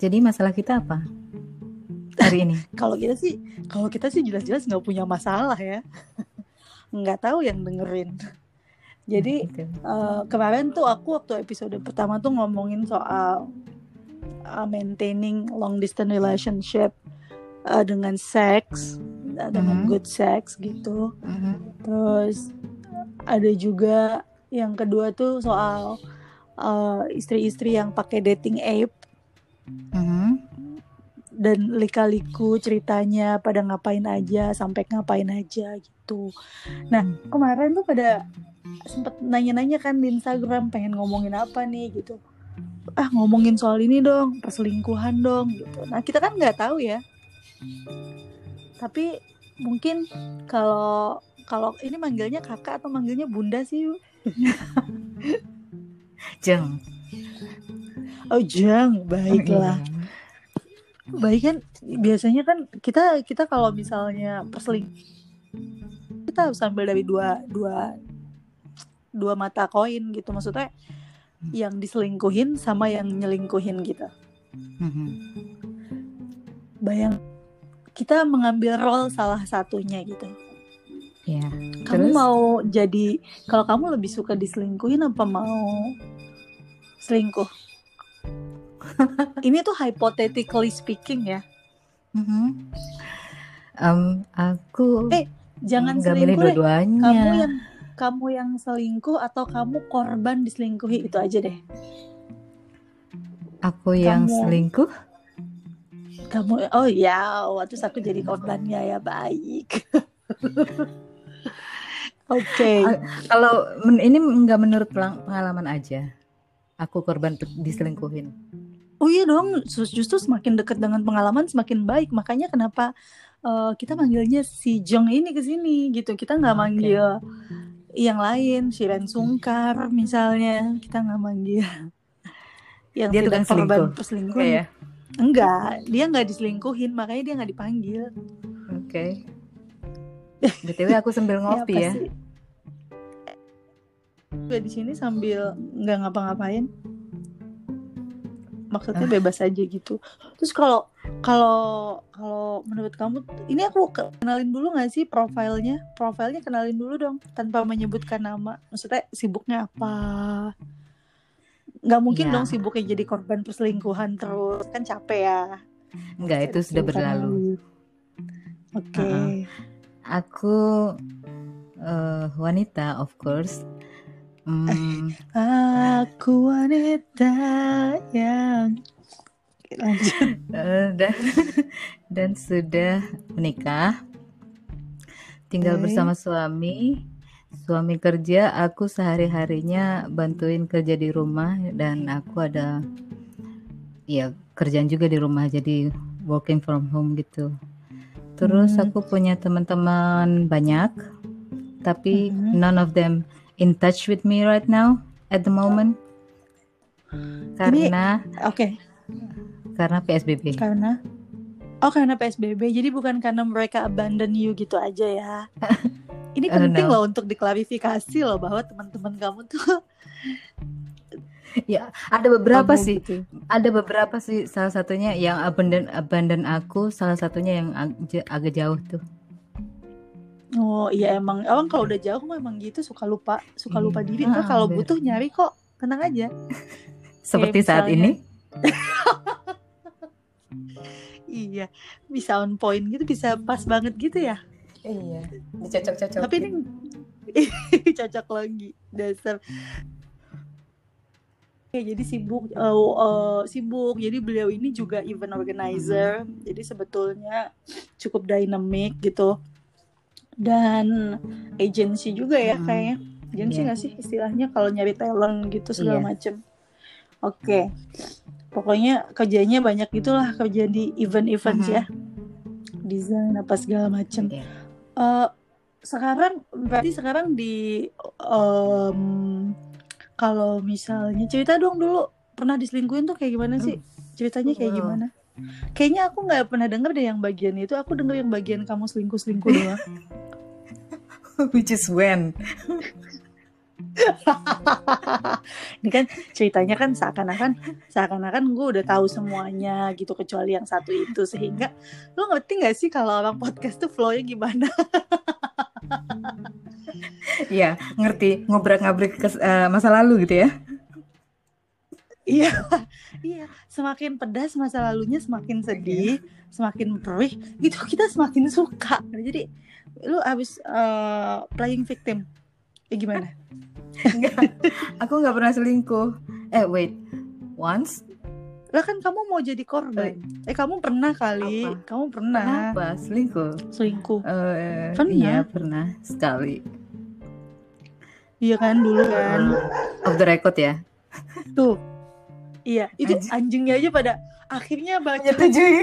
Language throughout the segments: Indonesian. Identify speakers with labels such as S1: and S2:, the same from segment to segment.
S1: Jadi masalah kita apa hari ini?
S2: Kalau kita sih, kalau kita sih jelas-jelas nggak punya masalah ya. Nggak tahu yang dengerin. Jadi
S1: Gitu.
S2: eh, kemarin tuh aku waktu episode pertama tuh ngomongin soal uh, maintaining long distance relationship uh, dengan seks, uh, dengan
S1: Mhm.
S2: good sex gitu.
S1: Mhm.
S2: Terus ada juga yang kedua tuh soal uh, istri-istri yang pakai dating app
S1: Mhm.
S2: dan lika-liku ceritanya pada ngapain aja sampai ngapain aja gitu. Nah kemarin tuh pada sempet nanya-nanya kan di Instagram pengen ngomongin apa nih gitu. Ah ngomongin soal ini dong perselingkuhan dong gitu. Nah kita kan nggak tahu ya. Tapi mungkin kalau kalau ini manggilnya kakak atau manggilnya bunda sih?
S1: Jeng.
S2: Oh jang, baiklah.
S1: Iya.
S2: Baik kan biasanya kan kita kita kalau misalnya perseling kita harus ambil dari dua dua dua mata koin gitu maksudnya yang diselingkuhin sama yang nyelingkuhin gitu.
S1: Mhm.
S2: Bayang kita mengambil role salah satunya gitu.
S1: Iya.
S2: Kamu
S1: Terus?
S2: mau jadi kalau kamu lebih suka diselingkuhin apa mau selingkuh? Ini tuh hypothetically speaking ya.
S1: Mhm. Em, aku
S2: Eh, Jangan selingkuh deh.
S1: dua-duanya.
S2: kamu yang kamu yang selingkuh atau kamu korban diselingkuhi itu aja deh
S1: Aku yang
S2: kamu-
S1: selingkuh.
S2: kamu oh ya waktu aku jadi korbannya ya baik oke
S1: Ah, Kalau ini nggak menurut pengalaman aja. Aku korban diselingkuhin.
S2: Oh iya dong justru semakin dekat dengan pengalaman semakin baik makanya kenapa eh, kita manggilnya si Jong ini ke sini gitu kita nggak
S1: Oke.
S2: manggil yang lain Shiren Sungkar misalnya kita nggak manggil yang
S1: Dia
S2: tidak
S1: tukang
S2: korban
S1: selingkuh.
S2: perselingkuhan
S1: Oke ya.
S2: enggak dia nggak diselingkuhin makanya dia nggak dipanggil
S1: Oke. BTW aku sambil ngopi
S2: apa
S1: ya.
S2: Gue di sini sambil nggak ngapa-ngapain. Maksudnya
S1: Ah.
S2: bebas aja gitu. Terus kalau kalau kalau menurut kamu ini aku ke- kenalin dulu nggak sih profilnya? Profilnya kenalin dulu dong tanpa menyebutkan nama. Maksudnya sibuknya apa? Nggak mungkin
S1: Ya.
S2: dong sibuknya jadi korban perselingkuhan terus kan capek ya.
S1: Enggak, itu sudah berlalu.
S2: Oke.
S1: Uh-uh. Aku eh, wanita, of course. Hmm,
S2: Aku wanita yang lanjut.
S1: eh, dan dan sudah menikah. Tinggal
S2: Oke.
S1: bersama suami. Suami kerja, aku sehari-harinya bantuin kerja di rumah dan aku ada ya kerjaan juga di rumah jadi working from home gitu. Terus
S2: Hmm.
S1: aku punya teman-teman banyak, tapi
S2: Mhm.
S1: none of them in touch with me right now at the moment. Karena
S2: Oke,
S1: karena PSBB.
S2: karena Oh, karena PSBB. Jadi bukan karena mereka abandon you gitu aja ya. Ini penting
S1: no.
S2: loh untuk diklarifikasi loh bahwa teman-teman kamu tuh
S1: Ya, ada beberapa
S2: kamu
S1: sih,
S2: gitu.
S1: ada beberapa sih. Salah satunya yang abandon abandon aku, salah satunya yang ag- agak jauh tuh.
S2: Oh, iya emang emang kalau udah jauh mah emang gitu suka lupa, suka
S1: Iya.
S2: lupa diri.
S1: Ah,
S2: Ntar kalau butuh nyari kok. Tenang aja.
S1: Seperti saat
S2: misalnya-
S1: ini.
S2: Iya, bisa on point gitu, bisa pas banget gitu ya.
S1: Iya, dicocok-cocok.
S2: Tapi ini cocok lagi dasar. Oke, jadi sibuk, eh, eh, sibuk. Jadi beliau ini juga event organizer. Jadi sebetulnya cukup dynamic gitu. Dan agency juga ya
S1: Hmm.
S2: kayaknya. Agency
S1: Iya.
S2: nggak sih istilahnya kalau nyari talent gitu segala
S1: Iya.
S2: macem. Oke, pokoknya kerjanya banyak gitulah kerja di event-event
S1: Mhm.
S2: ya, desain apa segala macem.
S1: Iya.
S2: Eh, sekarang berarti sekarang di em, kalau misalnya cerita dong dulu pernah diselingkuhin tuh kayak gimana sih ceritanya kayak gimana kayaknya aku nggak pernah denger deh yang bagian itu aku denger yang bagian kamu selingkuh selingkuh doang
S1: Which is when?
S2: ini kan ceritanya kan seakan-akan seakan-akan gue udah tahu semuanya gitu kecuali yang satu itu sehingga lo ngerti gak sih kalau orang podcast tuh flownya gimana
S1: Iya, ngerti. Ngobrak-ngabrik uh, masa lalu gitu ya.
S2: Iya, iya. Semakin pedas masa lalunya, semakin sedih, semakin perih. Gitu kita semakin suka. Jadi lu abis uh, playing victim, ya gimana?
S1: Enggak, aku nggak pernah selingkuh. Eh wait, once
S2: lah kan kamu mau jadi korban. Eh, eh kamu pernah kali, apa? kamu pernah.
S1: Apa? Selingkuh?
S2: Selingkuh.
S1: Uh, pernah. Iya pernah sekali.
S2: Iya kan dulu kan.
S1: Off the record ya.
S2: Tuh. Iya, itu Anjing. anjingnya aja pada akhirnya baca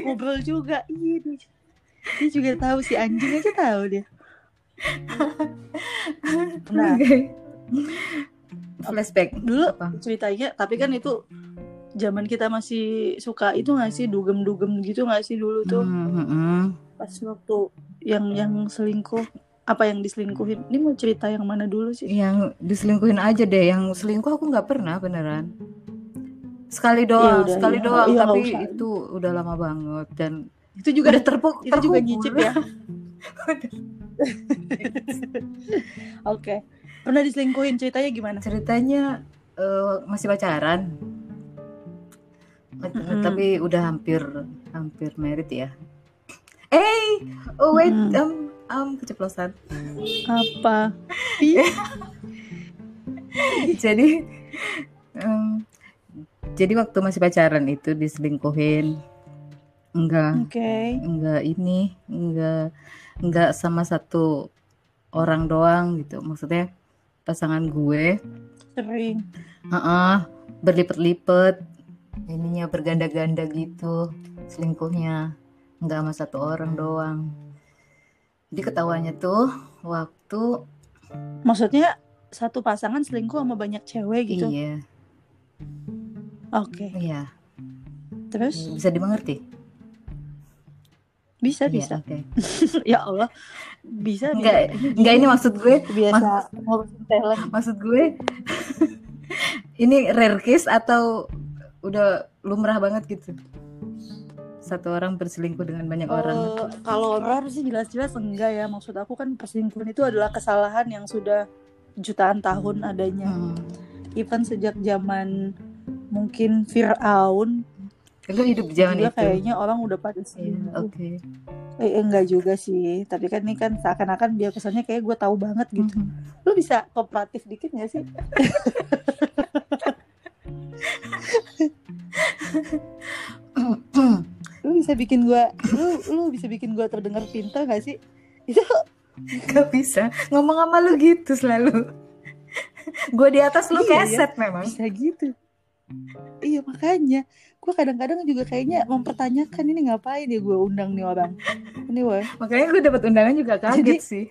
S2: ngobrol juga. Iya dia, dia juga tahu si anjing aja tahu dia.
S1: Nah, okay. flashback
S2: dulu apa? ceritanya, tapi kan itu zaman kita masih suka itu nggak sih dugem-dugem gitu nggak sih dulu tuh mm -hmm. pas waktu yang yang selingkuh apa yang diselingkuhin ini mau cerita yang mana dulu sih
S1: yang diselingkuhin aja deh yang selingkuh aku nggak pernah beneran sekali iya, doang ya udah, sekali ya, doang ya, tapi itu udah lama banget dan
S2: itu juga udah terpuk itu terpuk juga nyicip ya. Oke. Okay. pernah diselingkuhin ceritanya gimana?
S1: Ceritanya uh, masih pacaran. Mm-hmm. tapi udah hampir hampir merit ya. Eh oh wait mm. um um keceplosan.
S2: Apa?
S1: Jadi um, jadi waktu masih pacaran itu diselingkuhin. Enggak.
S2: Okay.
S1: enggak ini enggak enggak sama satu orang doang gitu. Maksudnya pasangan gue.
S2: Sering.
S1: Uh -uh, berlipet-lipet ininya berganda-ganda gitu selingkuhnya. Nggak sama satu orang doang. Jadi ketawanya tuh waktu
S2: maksudnya satu pasangan selingkuh sama banyak cewek gitu?
S1: Iya
S2: oke. Okay.
S1: iya.
S2: Terus?
S1: Bisa dimengerti?
S2: Bisa iya, bisa.
S1: oke. Okay.
S2: ya Allah. Bisa
S1: enggak enggak ini maksud gue
S2: biasa
S1: maksud gue ini rare case atau udah lumrah banget gitu? Satu orang berselingkuh dengan banyak uh, orang.
S2: kalau orang sih jelas-jelas enggak ya. Maksud aku kan perselingkuhan itu adalah kesalahan yang sudah jutaan tahun adanya. Hmm. even sejak zaman mungkin Fir'aun.
S1: Lu hidup zaman itu.
S2: kayaknya orang udah pada sih
S1: yeah, oke. Okay.
S2: eh, enggak juga sih. Tapi kan ini kan seakan-akan dia kesannya kayak gue tahu banget gitu. Mm -hmm. lu bisa kooperatif dikit gak sih? Lu bisa bikin gua lu lu bisa bikin gua terdengar pintar gak sih? Itu
S1: gak bisa. Ngomong sama lu gitu selalu. Gue di atas lu iya, keset ya, memang.
S2: Bisa gitu iya makanya. Gue kadang-kadang juga kayaknya mempertanyakan ini ngapain ya gue undang nih orang? Ini wah.
S1: Makanya gue dapat undangan juga kaget Jadi, sih.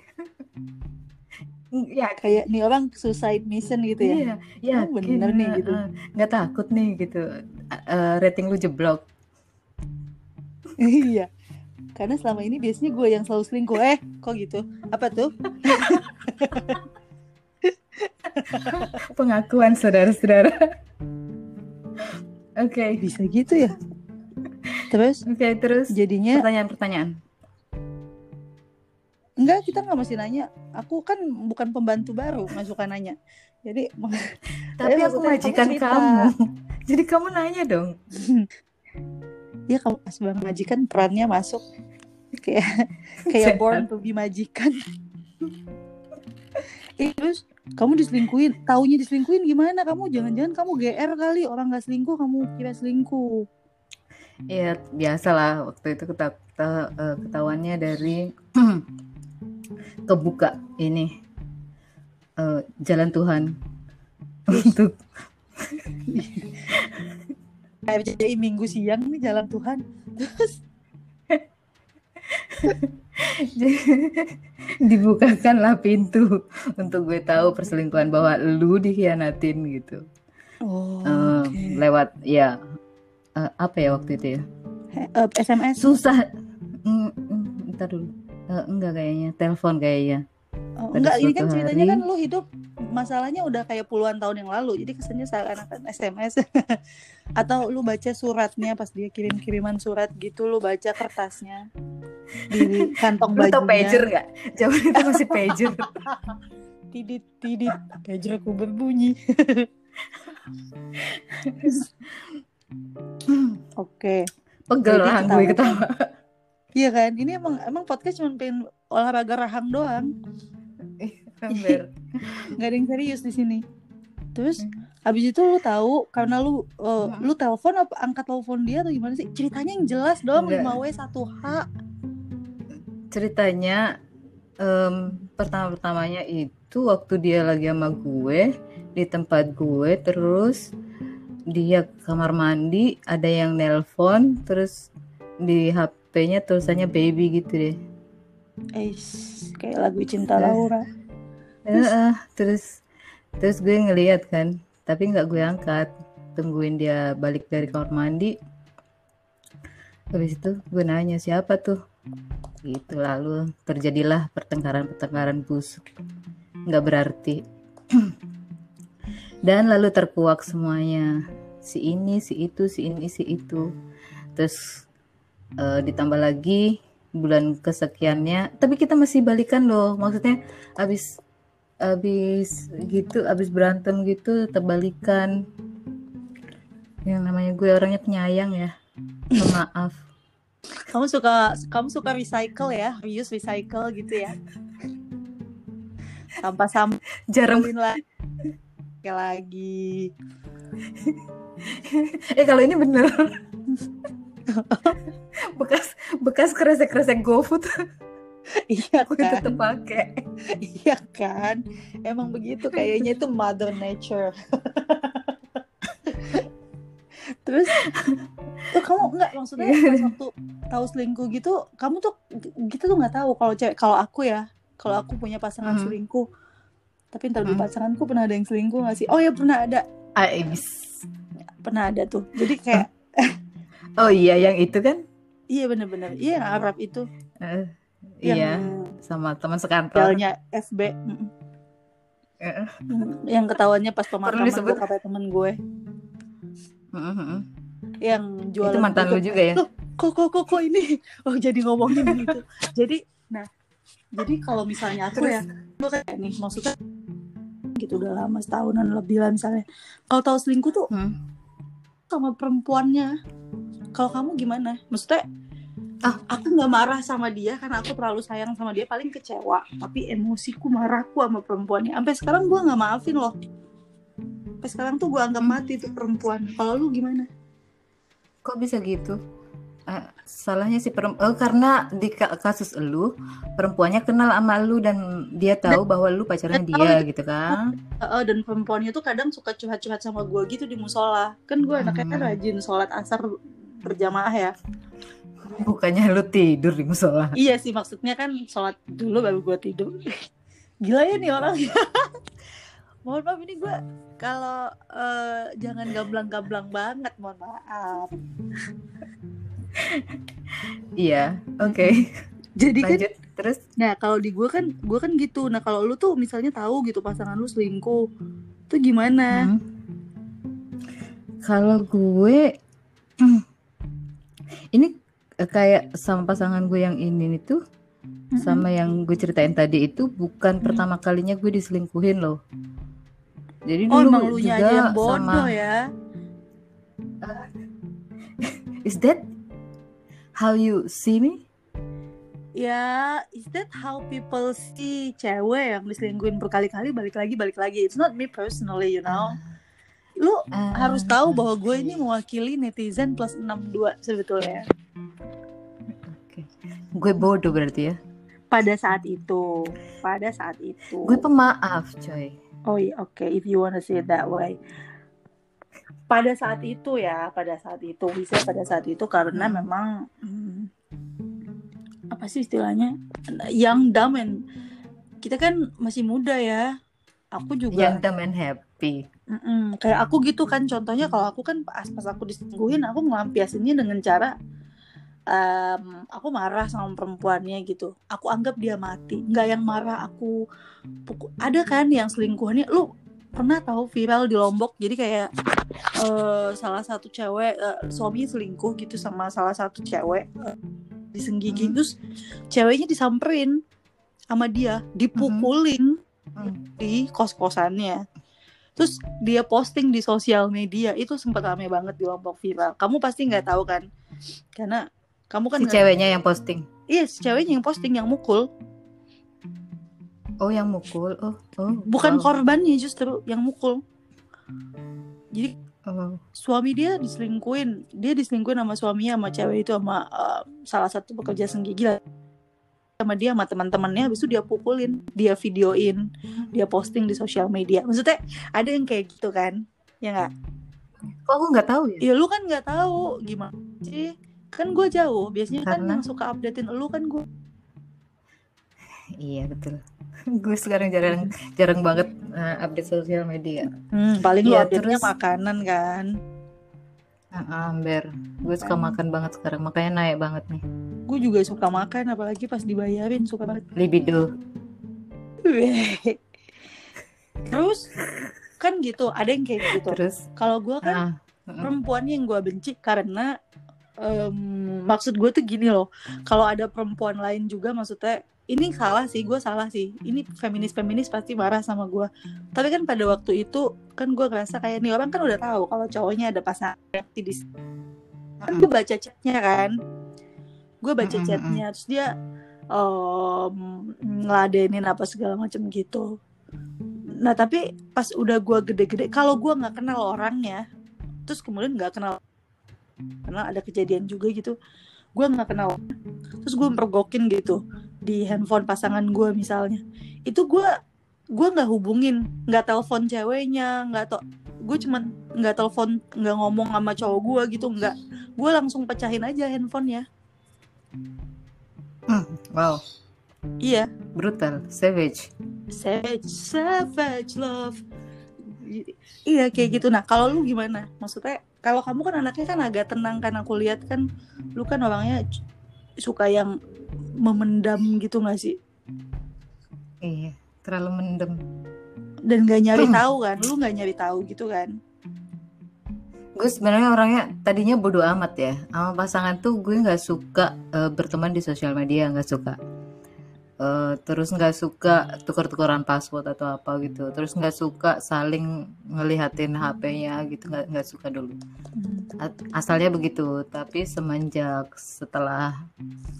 S2: Ya kayak nih orang suicide mission gitu ya.
S1: Iya ya oh, bener nih gitu. Nggak takut nih gitu. Uh, rating lu jeblok.
S2: Iya. Karena selama ini biasanya gue yang selalu selingkuh. Eh kok gitu? Apa tuh?
S1: Pengakuan saudara-saudara oke okay.
S2: bisa gitu ya terus
S1: oke okay, terus
S2: jadinya
S1: pertanyaan-pertanyaan
S2: Enggak, kita nggak mesti nanya. Aku kan bukan pembantu baru, nggak suka nanya. Jadi,
S1: tapi aku majikan kamu, kamu. Jadi kamu nanya dong.
S2: ya kamu banget majikan perannya masuk kayak kayak born to be majikan. terus kamu diselingkuin, taunya diselingkuin gimana? Kamu jangan-jangan kamu GR kali orang nggak selingkuh, kamu kira selingkuh.
S1: Iya biasalah waktu itu eh, ketahuannya dari kebuka ini uh, jalan Tuhan untuk
S2: jadi minggu siang nih jalan Tuhan terus
S1: dibukakanlah pintu untuk gue tahu perselingkuhan bahwa lu dikhianatin gitu.
S2: Oh, uh,
S1: okay. lewat ya uh, apa ya waktu itu ya?
S2: Uh, SMS
S1: susah. Mm, mm, dulu. Uh, enggak kayaknya, telepon kayaknya.
S2: Oh, enggak, ini kan ceritanya hari. kan lu hidup masalahnya udah kayak puluhan tahun yang lalu jadi kesannya seakan-akan SMS atau lu baca suratnya pas dia kirim kiriman surat gitu lu baca kertasnya di kantong
S1: Lu
S2: bajunya
S1: tau pager gak? Zaman itu masih pager.
S2: tidit tidit pagerku berbunyi oke
S1: Pegel lah gue ketawa.
S2: iya kan ini emang emang podcast cuma pengen olahraga rahang doang
S1: Ember.
S2: nggak ada yang serius di sini terus habis itu lu tahu karena lu uh,
S1: Hmm.
S2: lu telepon apa angkat telepon dia atau gimana sih ceritanya yang jelas dong
S1: Enggak.
S2: 5W 1H
S1: Ceritanya em, pertama-pertamanya itu waktu dia lagi sama gue di tempat gue terus dia kamar mandi ada yang nelpon terus di HP-nya tulisannya baby gitu deh.
S2: eh kayak lagu cinta
S1: Eh.
S2: Laura
S1: Heeh, terus terus gue ngeliat kan tapi nggak gue angkat. Tungguin dia balik dari kamar mandi. Habis itu gue nanya siapa tuh? Gitu lalu terjadilah pertengkaran-pertengkaran busuk. Nggak berarti. Dan lalu terkuak semuanya. Si ini si itu si ini si itu. Terus eh, ditambah lagi bulan kesekiannya. Tapi kita masih balikan loh maksudnya habis habis gitu habis berantem gitu terbalikan. Yang namanya gue orangnya penyayang ya maaf
S2: kamu suka kamu suka recycle ya reuse recycle gitu ya. Sampah sampah
S1: jarang.
S2: Lagi lagi.
S1: Eh kalau ini bener. Bekas bekas kresek kresek GoFood
S2: iya
S1: gue
S2: kan?
S1: tetep pakai
S2: iya kan? Emang begitu kayaknya itu mother nature. Terus tuh kamu nggak maksudnya pas waktu tahu selingkuh gitu kamu tuh gitu tuh nggak tahu kalau cewek kalau aku ya kalau aku punya pasangan
S1: Mhm.
S2: selingkuh. Tapi ntar di
S1: Mhm.
S2: pasanganku pernah ada yang selingkuh nggak sih? Oh ya pernah ada.
S1: Ais.
S2: pernah ada tuh. Jadi kayak
S1: oh iya yang itu kan?
S2: Iya bener-bener. Iya yang Arab itu.
S1: Eh,
S2: yang
S1: iya sama teman sekantor.
S2: FB mm.
S1: Eh,
S2: yang ketahuannya pas pemakaman
S1: disebut?
S2: gue kata temen gue.
S1: Mm,
S2: yang jualan
S1: itu mantan lu juga ya?
S2: Loh, kok kok kok kok ini? Oh jadi ngomongin gitu jadi nah jadi kalau misalnya aku ya gue kayak nih maksudnya gitu udah lama setahunan lebih lah misalnya. Kalau tahu selingkuh tuh
S1: Hmm.
S2: sama perempuannya. Kalau kamu gimana? Maksudnya
S1: Ah.
S2: aku nggak marah sama dia karena aku terlalu sayang sama dia paling kecewa. Tapi emosiku marahku sama perempuannya. Sampai sekarang gue nggak maafin loh. Sampai sekarang tuh gue anggap
S1: Hmm.
S2: mati tuh perempuan. Kalau lu gimana?
S1: Kok bisa gitu? Eh, salahnya si perempuan karena di ka- kasus elu perempuannya kenal sama lu dan dia tahu bahwa lu pacarnya
S2: dan tahu
S1: dia
S2: itu-
S1: gitu kan?
S2: Heeh, dan perempuannya tuh kadang suka curhat-curhat sama gue gitu di musola. Kan gue anaknya kan
S1: Hmm.
S2: rajin sholat asar berjamaah ya
S1: bukannya lu tidur di musola.
S2: Iya sih maksudnya kan sholat dulu baru gue tidur. Gila ya nih orang. Mohon maaf ini gue kalau eh, jangan gamblang-gamblang banget mohon maaf.
S1: Iya oke.
S2: Jadi kan
S1: lanjut terus?
S2: Nah kalau di gue kan gue kan gitu. Nah kalau lu tuh misalnya tahu gitu pasangan lu selingkuh tuh gimana?
S1: Hmm. kalau gue hmm, ini kayak sama pasangan gue yang ini itu
S2: Mm-mm.
S1: sama yang gue ceritain tadi itu bukan
S2: Hmm.
S1: pertama kalinya gue diselingkuhin loh jadi
S2: oh
S1: dulu juga
S2: aja yang bodoh
S1: sama
S2: ya
S1: is that how you see me
S2: Ya, is that how people see cewek yang diselingkuhin berkali-kali balik lagi balik lagi? It's not me personally, you know. Lu
S1: Ah,
S2: harus tahu bahwa gue ini mewakili netizen plus 62 sebetulnya.
S1: Oke. gue bodoh berarti ya
S2: Pada saat itu, pada saat itu.
S1: gue pemaaf coy
S2: Oh iya, oke, if you wanna say it that way. Pada saat itu ya, pada saat itu bisa pada saat itu karena
S1: Hmm.
S2: memang hmm, apa sih istilahnya? Yang dumb and kita kan masih muda ya. Aku juga
S1: yang dumb and happy
S2: Mm-mm, kayak aku gitu kan contohnya kalau aku kan pas pas aku diselingkuhin aku ngelampiasinnya dengan cara um, aku marah sama perempuannya gitu. Aku anggap dia mati. Nggak yang marah aku pukul ada kan yang selingkuhannya lu pernah tahu viral di Lombok? Jadi kayak uh, salah satu cewek uh, suaminya selingkuh gitu sama salah satu cewek uh, disenggigi hmm. terus ceweknya disamperin sama dia dipukulin hmm. di kos kosannya terus dia posting di sosial media. Itu sempat rame banget di Lombok viral. Kamu pasti nggak tahu kan? Karena kamu kan
S1: si ceweknya yang posting.
S2: Iya, si ceweknya yang posting yang mukul.
S1: Oh, yang mukul. Oh, oh.
S2: Bukan wow. korbannya justru yang mukul. Jadi oh. suami dia diselingkuin, dia diselingkuin sama suaminya sama cewek itu sama uh, salah satu pekerja senggigi sama dia sama teman-temannya habis itu dia pukulin, dia videoin, dia posting di sosial media. Maksudnya ada yang kayak gitu kan? Ya nggak?
S1: Kok aku nggak tahu ya?
S2: Ya lu kan nggak tahu gimana sih? Kan gue jauh. Biasanya kan Karena... kan yang suka updatein lu kan gue
S1: iya betul. Gue sekarang jarang jarang banget uh, update sosial media.
S2: Hmm, paling ya, lu update-nya terus... makanan kan.
S1: Uh, Amber, gue suka makan banget sekarang, makanya naik banget nih.
S2: Gue juga suka makan, apalagi pas dibayarin suka banget.
S1: Libido.
S2: Terus kan gitu, ada yang kayak gitu. Terus? Kalau gue kan uh, uh, perempuan yang gue benci karena um, maksud gue tuh gini loh. Kalau ada perempuan lain juga maksudnya ini salah sih gue salah sih. Ini feminis feminis pasti marah sama gue tapi kan pada waktu itu kan gue ngerasa kayak nih orang kan udah tahu kalau cowoknya ada pasangan di kan gue baca chatnya kan. Gue baca chatnya terus dia um, ngeladenin apa segala macam gitu. Nah tapi pas udah gue gede-gede kalau gue nggak kenal orangnya terus kemudian nggak kenal karena ada kejadian juga gitu. Gue nggak kenal. Terus gue mergokin gitu di handphone pasangan gue misalnya. Itu gue gue nggak hubungin. Nggak telepon ceweknya nggak tau gue cuman nggak telepon nggak ngomong sama cowok gue gitu nggak. Gue langsung pecahin aja handphonenya.
S1: Hmm, wow.
S2: Iya.
S1: Brutal. Savage.
S2: Savage savage love. Iya kayak gitu. Nah kalau lu gimana? Maksudnya kalau kamu kan anaknya kan agak tenang kan aku lihat kan lu kan orangnya suka yang memendam gitu gak sih?
S1: Iya terlalu mendem.
S2: Dan gak nyari hmm. tahu kan lu gak nyari tahu gitu kan?
S1: Gue sebenarnya orangnya tadinya bodoh amat ya. Sama pasangan tuh gue nggak suka uh, berteman di sosial media nggak suka uh, terus nggak suka tukar-tukaran password atau apa gitu. Terus nggak suka saling ngelihatin HP-nya gitu. Nggak nggak suka dulu. Asalnya begitu. Tapi semenjak setelah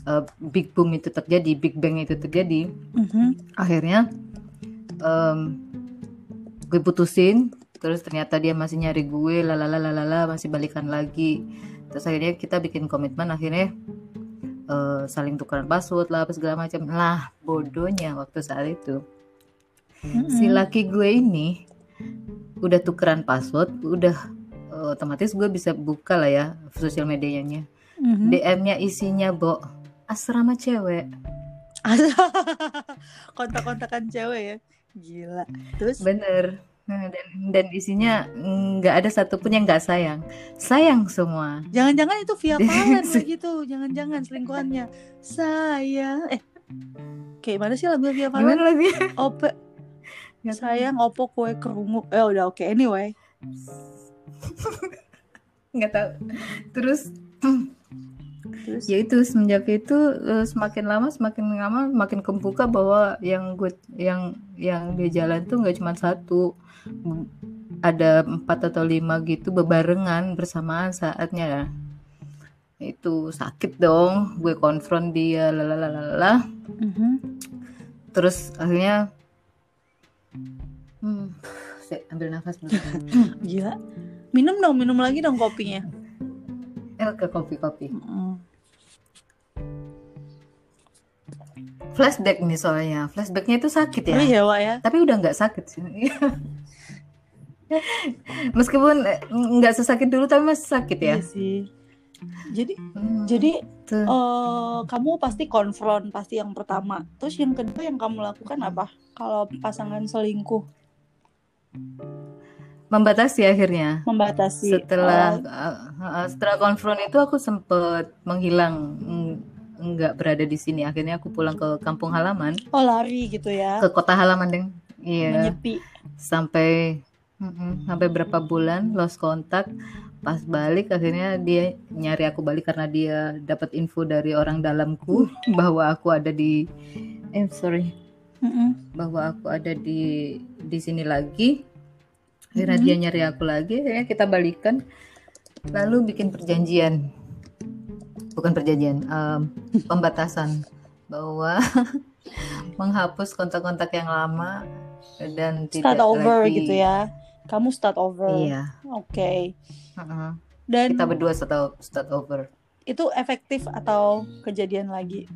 S1: uh, big boom itu terjadi big bang itu terjadi mm-hmm. akhirnya um, gue putusin. Terus ternyata dia masih nyari gue lalala masih balikan lagi. Terus akhirnya kita bikin komitmen akhirnya uh, saling tukeran password lah apa segala macam. Lah bodohnya waktu saat itu. Mm-hmm. si laki gue ini udah tukeran password udah uh, otomatis gue bisa buka lah ya sosial medianya. Mm-hmm. DM-nya isinya bo asrama cewek.
S2: Kontak-kontakan cewek ya? Gila. Terus?
S1: Bener dan dan isinya nggak ada satupun yang nggak sayang, sayang semua.
S2: Jangan-jangan itu via Valen begitu, jangan-jangan selingkuhannya sayang. Eh, kayak mana sih lagu via Valen? Lagi? Ope, sayang opo kue kerungu. Eh udah oke, okay. anyway.
S1: nggak tahu. Terus Terus? ya itu semenjak itu uh, semakin lama semakin lama makin kebuka bahwa yang gue yang yang dia jalan tuh nggak cuma satu ada empat atau lima gitu bebarengan bersamaan saatnya. Itu sakit dong gue konfront dia lalalala mm-hmm. terus akhirnya hmm, saya ambil nafas
S2: gila. Minum dong minum lagi dong kopinya.
S1: Eh ke kopi kopi. Mm. flashback nih soalnya. Flashbacknya itu sakit ya.
S2: Oh, iya Wak ya?
S1: Tapi udah nggak sakit sih meskipun eh, nggak sesakit dulu tapi masih sakit ya?
S2: Iya sih. Jadi hmm, jadi uh, kamu pasti konfront pasti yang pertama. Terus yang kedua yang kamu lakukan apa? Kalau pasangan selingkuh?
S1: Membatasi akhirnya?
S2: Membatasi.
S1: Setelah uh, uh, setelah konfront itu aku sempet menghilang ng- nggak berada di sini. Akhirnya aku pulang ke kampung halaman.
S2: Oh lari gitu ya?
S1: Ke kota halaman deng iya.
S2: Menyepi.
S1: Sampai mm-mm, sampai berapa bulan lost kontak pas balik akhirnya dia nyari aku balik karena dia dapat info dari orang dalamku bahwa aku ada di eh sorry.
S2: Mm-mm.
S1: bahwa aku ada di di sini lagi. Akhirnya
S2: Mhm.
S1: dia nyari aku lagi akhirnya kita balikan. Lalu bikin perjanjian. Bukan perjanjian em, pembatasan. Bahwa menghapus kontak-kontak yang lama dan
S2: start
S1: tidak
S2: over
S1: lagi.
S2: gitu ya kamu start over.
S1: Iya.
S2: Oke.
S1: Heeh.
S2: dan
S1: kita berdua start, start over.
S2: Itu efektif atau kejadian lagi?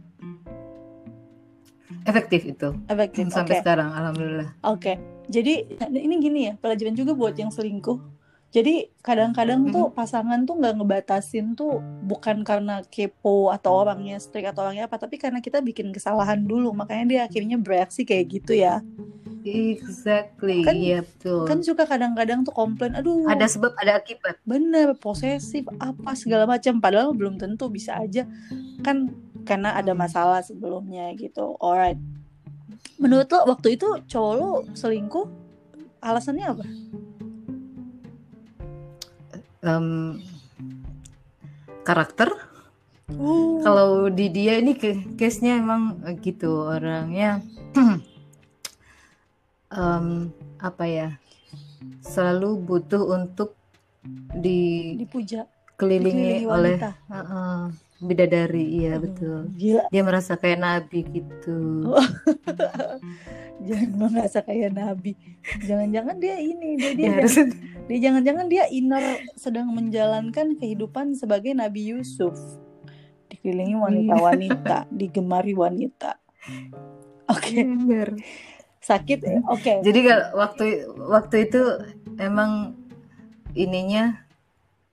S1: Efektif itu.
S2: Efektif
S1: sampai sekarang alhamdulillah.
S2: Oke, jadi ini gini ya pelajaran juga buat yang selingkuh. Jadi kadang-kadang tuh pasangan tuh nggak ngebatasin tuh bukan karena kepo atau orangnya strict atau orangnya apa, tapi karena kita bikin kesalahan dulu, makanya dia akhirnya bereaksi kayak gitu ya.
S1: exactly
S2: Kan-
S1: iya betul
S2: Kan suka kadang-kadang tuh komplain, aduh
S1: ada sebab ada akibat
S2: bener posesif apa segala macam, padahal belum tentu bisa aja kan karena ada
S1: Hmm.
S2: masalah sebelumnya gitu. Alright. Menurut lo waktu itu cowok lo selingkuh alasannya apa?
S1: Em, karakter.
S2: Uh,
S1: kalau di dia ini case-nya emang eh, gitu orangnya. Em, apa ya selalu butuh untuk
S2: dipuja,
S1: dikelilingi
S2: dikelilingi
S1: oleh
S2: wanita.
S1: Bidadari iya
S2: Aduh,
S1: betul
S2: Gila,
S1: dia merasa kayak nabi gitu
S2: Oh. jangan merasa kayak nabi. Jangan-jangan dia ini, dia dia,
S1: Ya, harus
S2: dia jangan-jangan dia inner sedang menjalankan kehidupan sebagai Nabi Yusuf. Dikelilingi wanita-wanita, digemari wanita. Oke,
S1: Bener.
S2: sakit ya? Oke.
S1: Jadi kalau waktu waktu itu emang ininya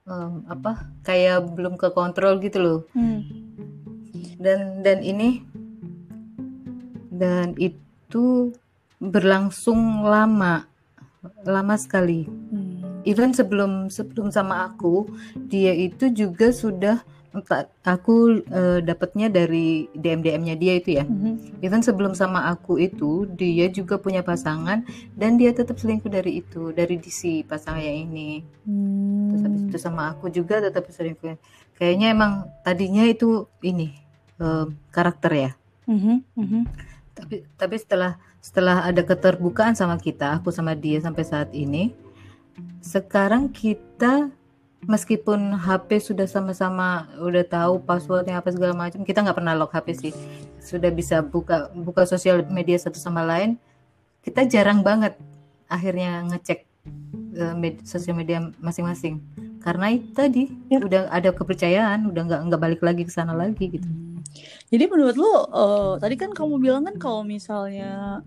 S1: em, apa kayak belum ke kontrol gitu loh.
S2: Hmm.
S1: Dan dan ini dan itu berlangsung lama lama sekali.
S2: Hmm.
S1: Even sebelum sebelum sama aku dia itu juga sudah aku eh, dapatnya dari DM DM-nya dia itu ya.
S2: Mhm.
S1: Even sebelum sama aku itu dia juga punya pasangan dan dia tetap selingkuh dari itu dari DC pasangannya ini. Terus habis itu sama aku juga tetap selingkuh. Kayaknya emang tadinya itu ini eh, karakter ya.
S2: Mhm, mhm.
S1: Tapi tapi setelah setelah ada keterbukaan sama kita, aku sama dia sampai saat ini, sekarang kita meskipun HP sudah sama-sama udah tahu passwordnya apa segala macam, kita nggak pernah lock HP sih. Sudah bisa buka buka sosial media satu sama lain, kita jarang banget akhirnya ngecek eh, med- sosial media masing-masing. Karena itu tadi
S2: Ya.
S1: udah ada kepercayaan, udah nggak nggak balik lagi ke sana lagi gitu.
S2: Hmm. Jadi menurut lo, eh, tadi kan kamu bilang kan kalau misalnya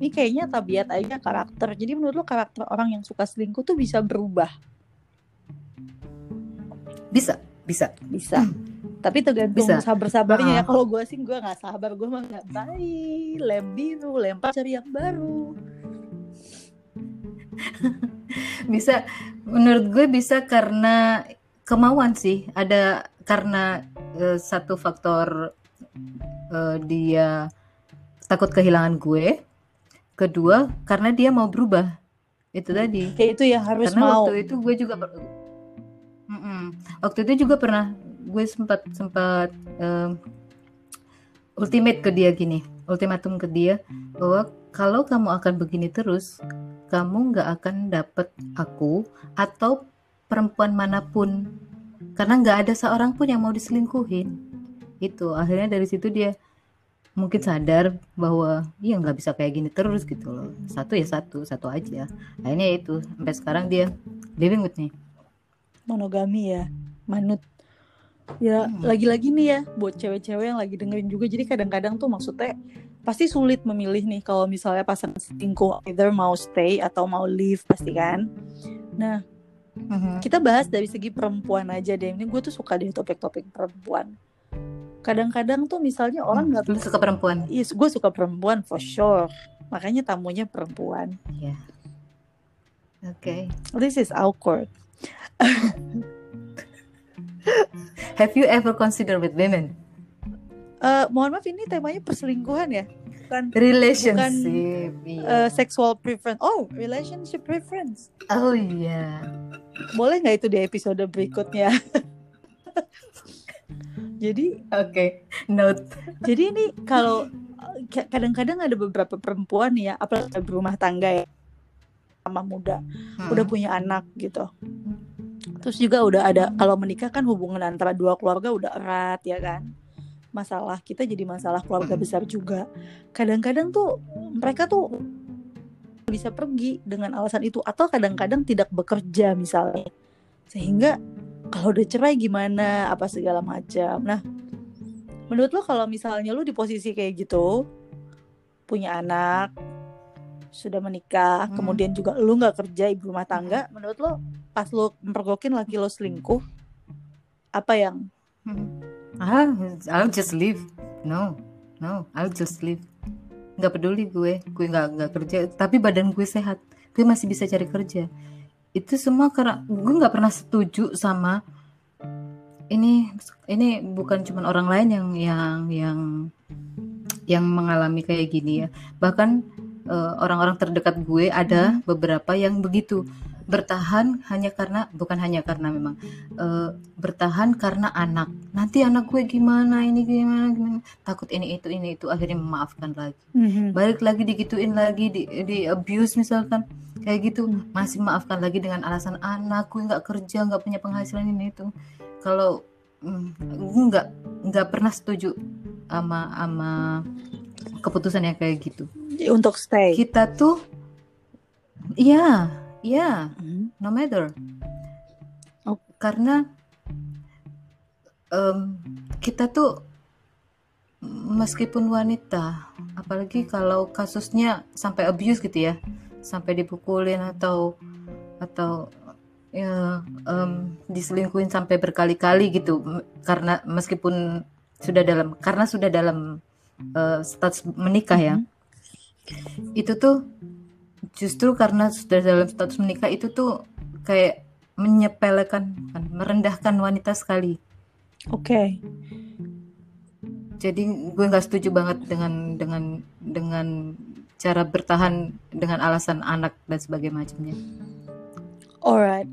S2: ini kayaknya tabiat aja karakter. Jadi menurut lo karakter orang yang suka selingkuh tuh bisa berubah,
S1: Bisa, bisa.
S2: bisa. Tapi tergantung
S1: Bisa.
S2: sabar-sabarnya ya.
S1: Ah.
S2: Kalau gue sih gue nggak sabar, gue mah nggak baik. Lem biru, lempar cari yang baru.
S1: bisa menurut gue bisa karena kemauan sih ada karena eh, satu faktor eh, dia takut kehilangan gue kedua karena dia mau berubah itu tadi
S2: Kayak itu ya harus
S1: karena
S2: mau.
S1: waktu itu gue juga Mm-mm. waktu itu juga pernah gue sempat sempat em, ultimate ke dia gini ultimatum ke dia bahwa kalau kamu akan begini terus kamu nggak akan dapet aku atau perempuan mana pun. Karena nggak ada seorang pun yang mau diselingkuhin. Itu akhirnya dari situ dia mungkin sadar bahwa iya nggak bisa kayak gini terus gitu loh. Satu ya satu satu aja. Akhirnya itu sampai sekarang dia living with me
S2: monogami ya manut ya
S1: Hmm.
S2: lagi-lagi nih ya buat cewek-cewek yang lagi dengerin juga jadi kadang-kadang tuh maksudnya pasti sulit memilih nih kalau misalnya pasangan selingkuh either mau stay atau mau leave pasti kan nah kita bahas dari segi perempuan aja deh ini gue tuh suka deh topik-topik perempuan kadang-kadang tuh misalnya orang nggak
S1: lu suka perempuan
S2: Yes, gue suka perempuan for sure makanya tamunya perempuan
S1: Iya. Okay.
S2: This is awkward.
S1: Have you ever considered with women?
S2: Uh, mohon maaf ini temanya perselingkuhan ya, bukan
S1: Relationship.
S2: uh,
S1: iya.
S2: sexual preference. Oh, relationship preference.
S1: oh iya.
S2: Boleh nggak itu di episode berikutnya? jadi,
S1: Oke. Note.
S2: jadi ini kalau uh, ka- kadang-kadang ada beberapa perempuan ya, apalagi berumah tangga ya, sama muda, udah
S1: Hmm.
S2: punya anak gitu. Terus juga udah ada kalau menikah kan hubungan antara dua keluarga udah erat ya kan. Masalah kita jadi masalah keluarga besar juga. Kadang-kadang tuh mereka tuh bisa pergi dengan alasan itu atau kadang-kadang tidak bekerja misalnya. Sehingga kalau udah cerai gimana apa segala macam. Nah, menurut lo kalau misalnya lo di posisi kayak gitu punya anak sudah menikah,
S1: Hmm.
S2: kemudian juga lu nggak kerja ibu rumah tangga, menurut lo pas lo mempergokin laki lo selingkuh, apa yang.
S1: Ah, I'll just leave. No, no, I'll just leave. Nggak peduli gue, gue nggak nggak kerja. Tapi badan gue sehat, gue masih bisa cari kerja. Itu semua karena gue nggak pernah setuju sama ini. Ini bukan cuma orang lain yang yang yang yang mengalami kayak gini ya. Bahkan eh, orang-orang terdekat gue ada beberapa yang begitu bertahan hanya karena bukan hanya karena memang eh, bertahan karena anak. Nanti anak gue gimana ini gimana gimana. Takut ini itu ini itu akhirnya memaafkan lagi. Balik lagi digituin lagi di, di abuse misalkan kayak gitu
S2: Hmm.
S1: masih maafkan lagi dengan alasan anak gue nggak kerja nggak punya penghasilan ini itu. Kalau mm, gue nggak nggak pernah setuju sama sama keputusan yang kayak gitu.
S2: untuk stay?
S1: Kita tuh iya iya
S2: Hmm.
S1: no matter
S2: Oh.
S1: karena em, kita tuh meskipun wanita apalagi kalau kasusnya sampai abuse gitu ya sampai dipukulin atau atau ya em, diselingkuhin sampai berkali-kali gitu karena meskipun sudah dalam karena sudah dalam eh, status menikah ya itu tuh justru karena sudah dalam status menikah itu tuh kayak menyepelekan bukan, merendahkan wanita sekali
S2: Oke.
S1: jadi gue nggak setuju banget dengan dengan dengan cara bertahan dengan alasan anak dan sebagainya macamnya
S2: Alright.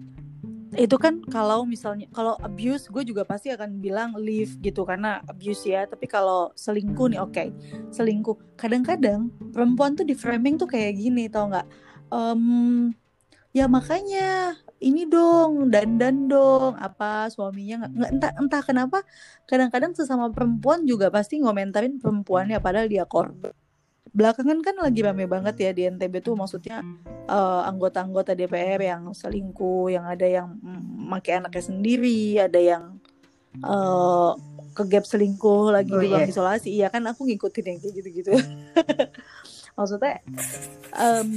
S2: Itu kan kalau misalnya kalau abuse gue juga pasti akan bilang leave gitu karena abuse ya. Tapi kalau selingkuh nih oke. Selingkuh. Kadang-kadang perempuan tuh di framing tuh kayak gini tau nggak? Em, ya makanya ini dong dandan dong apa suaminya nggak- entah entah kenapa kadang-kadang sesama perempuan juga pasti ngomentarin perempuannya padahal dia korban belakangan kan lagi rame banget ya di NTB tuh maksudnya eh, anggota-anggota DPR yang selingkuh, yang ada yang mm, pakai anaknya sendiri, ada yang eh kegap selingkuh lagi
S1: Oh,
S2: di ruang
S1: iya.
S2: isolasi. Iya kan aku ngikutin yang kayak gitu-gitu. Maksudnya em,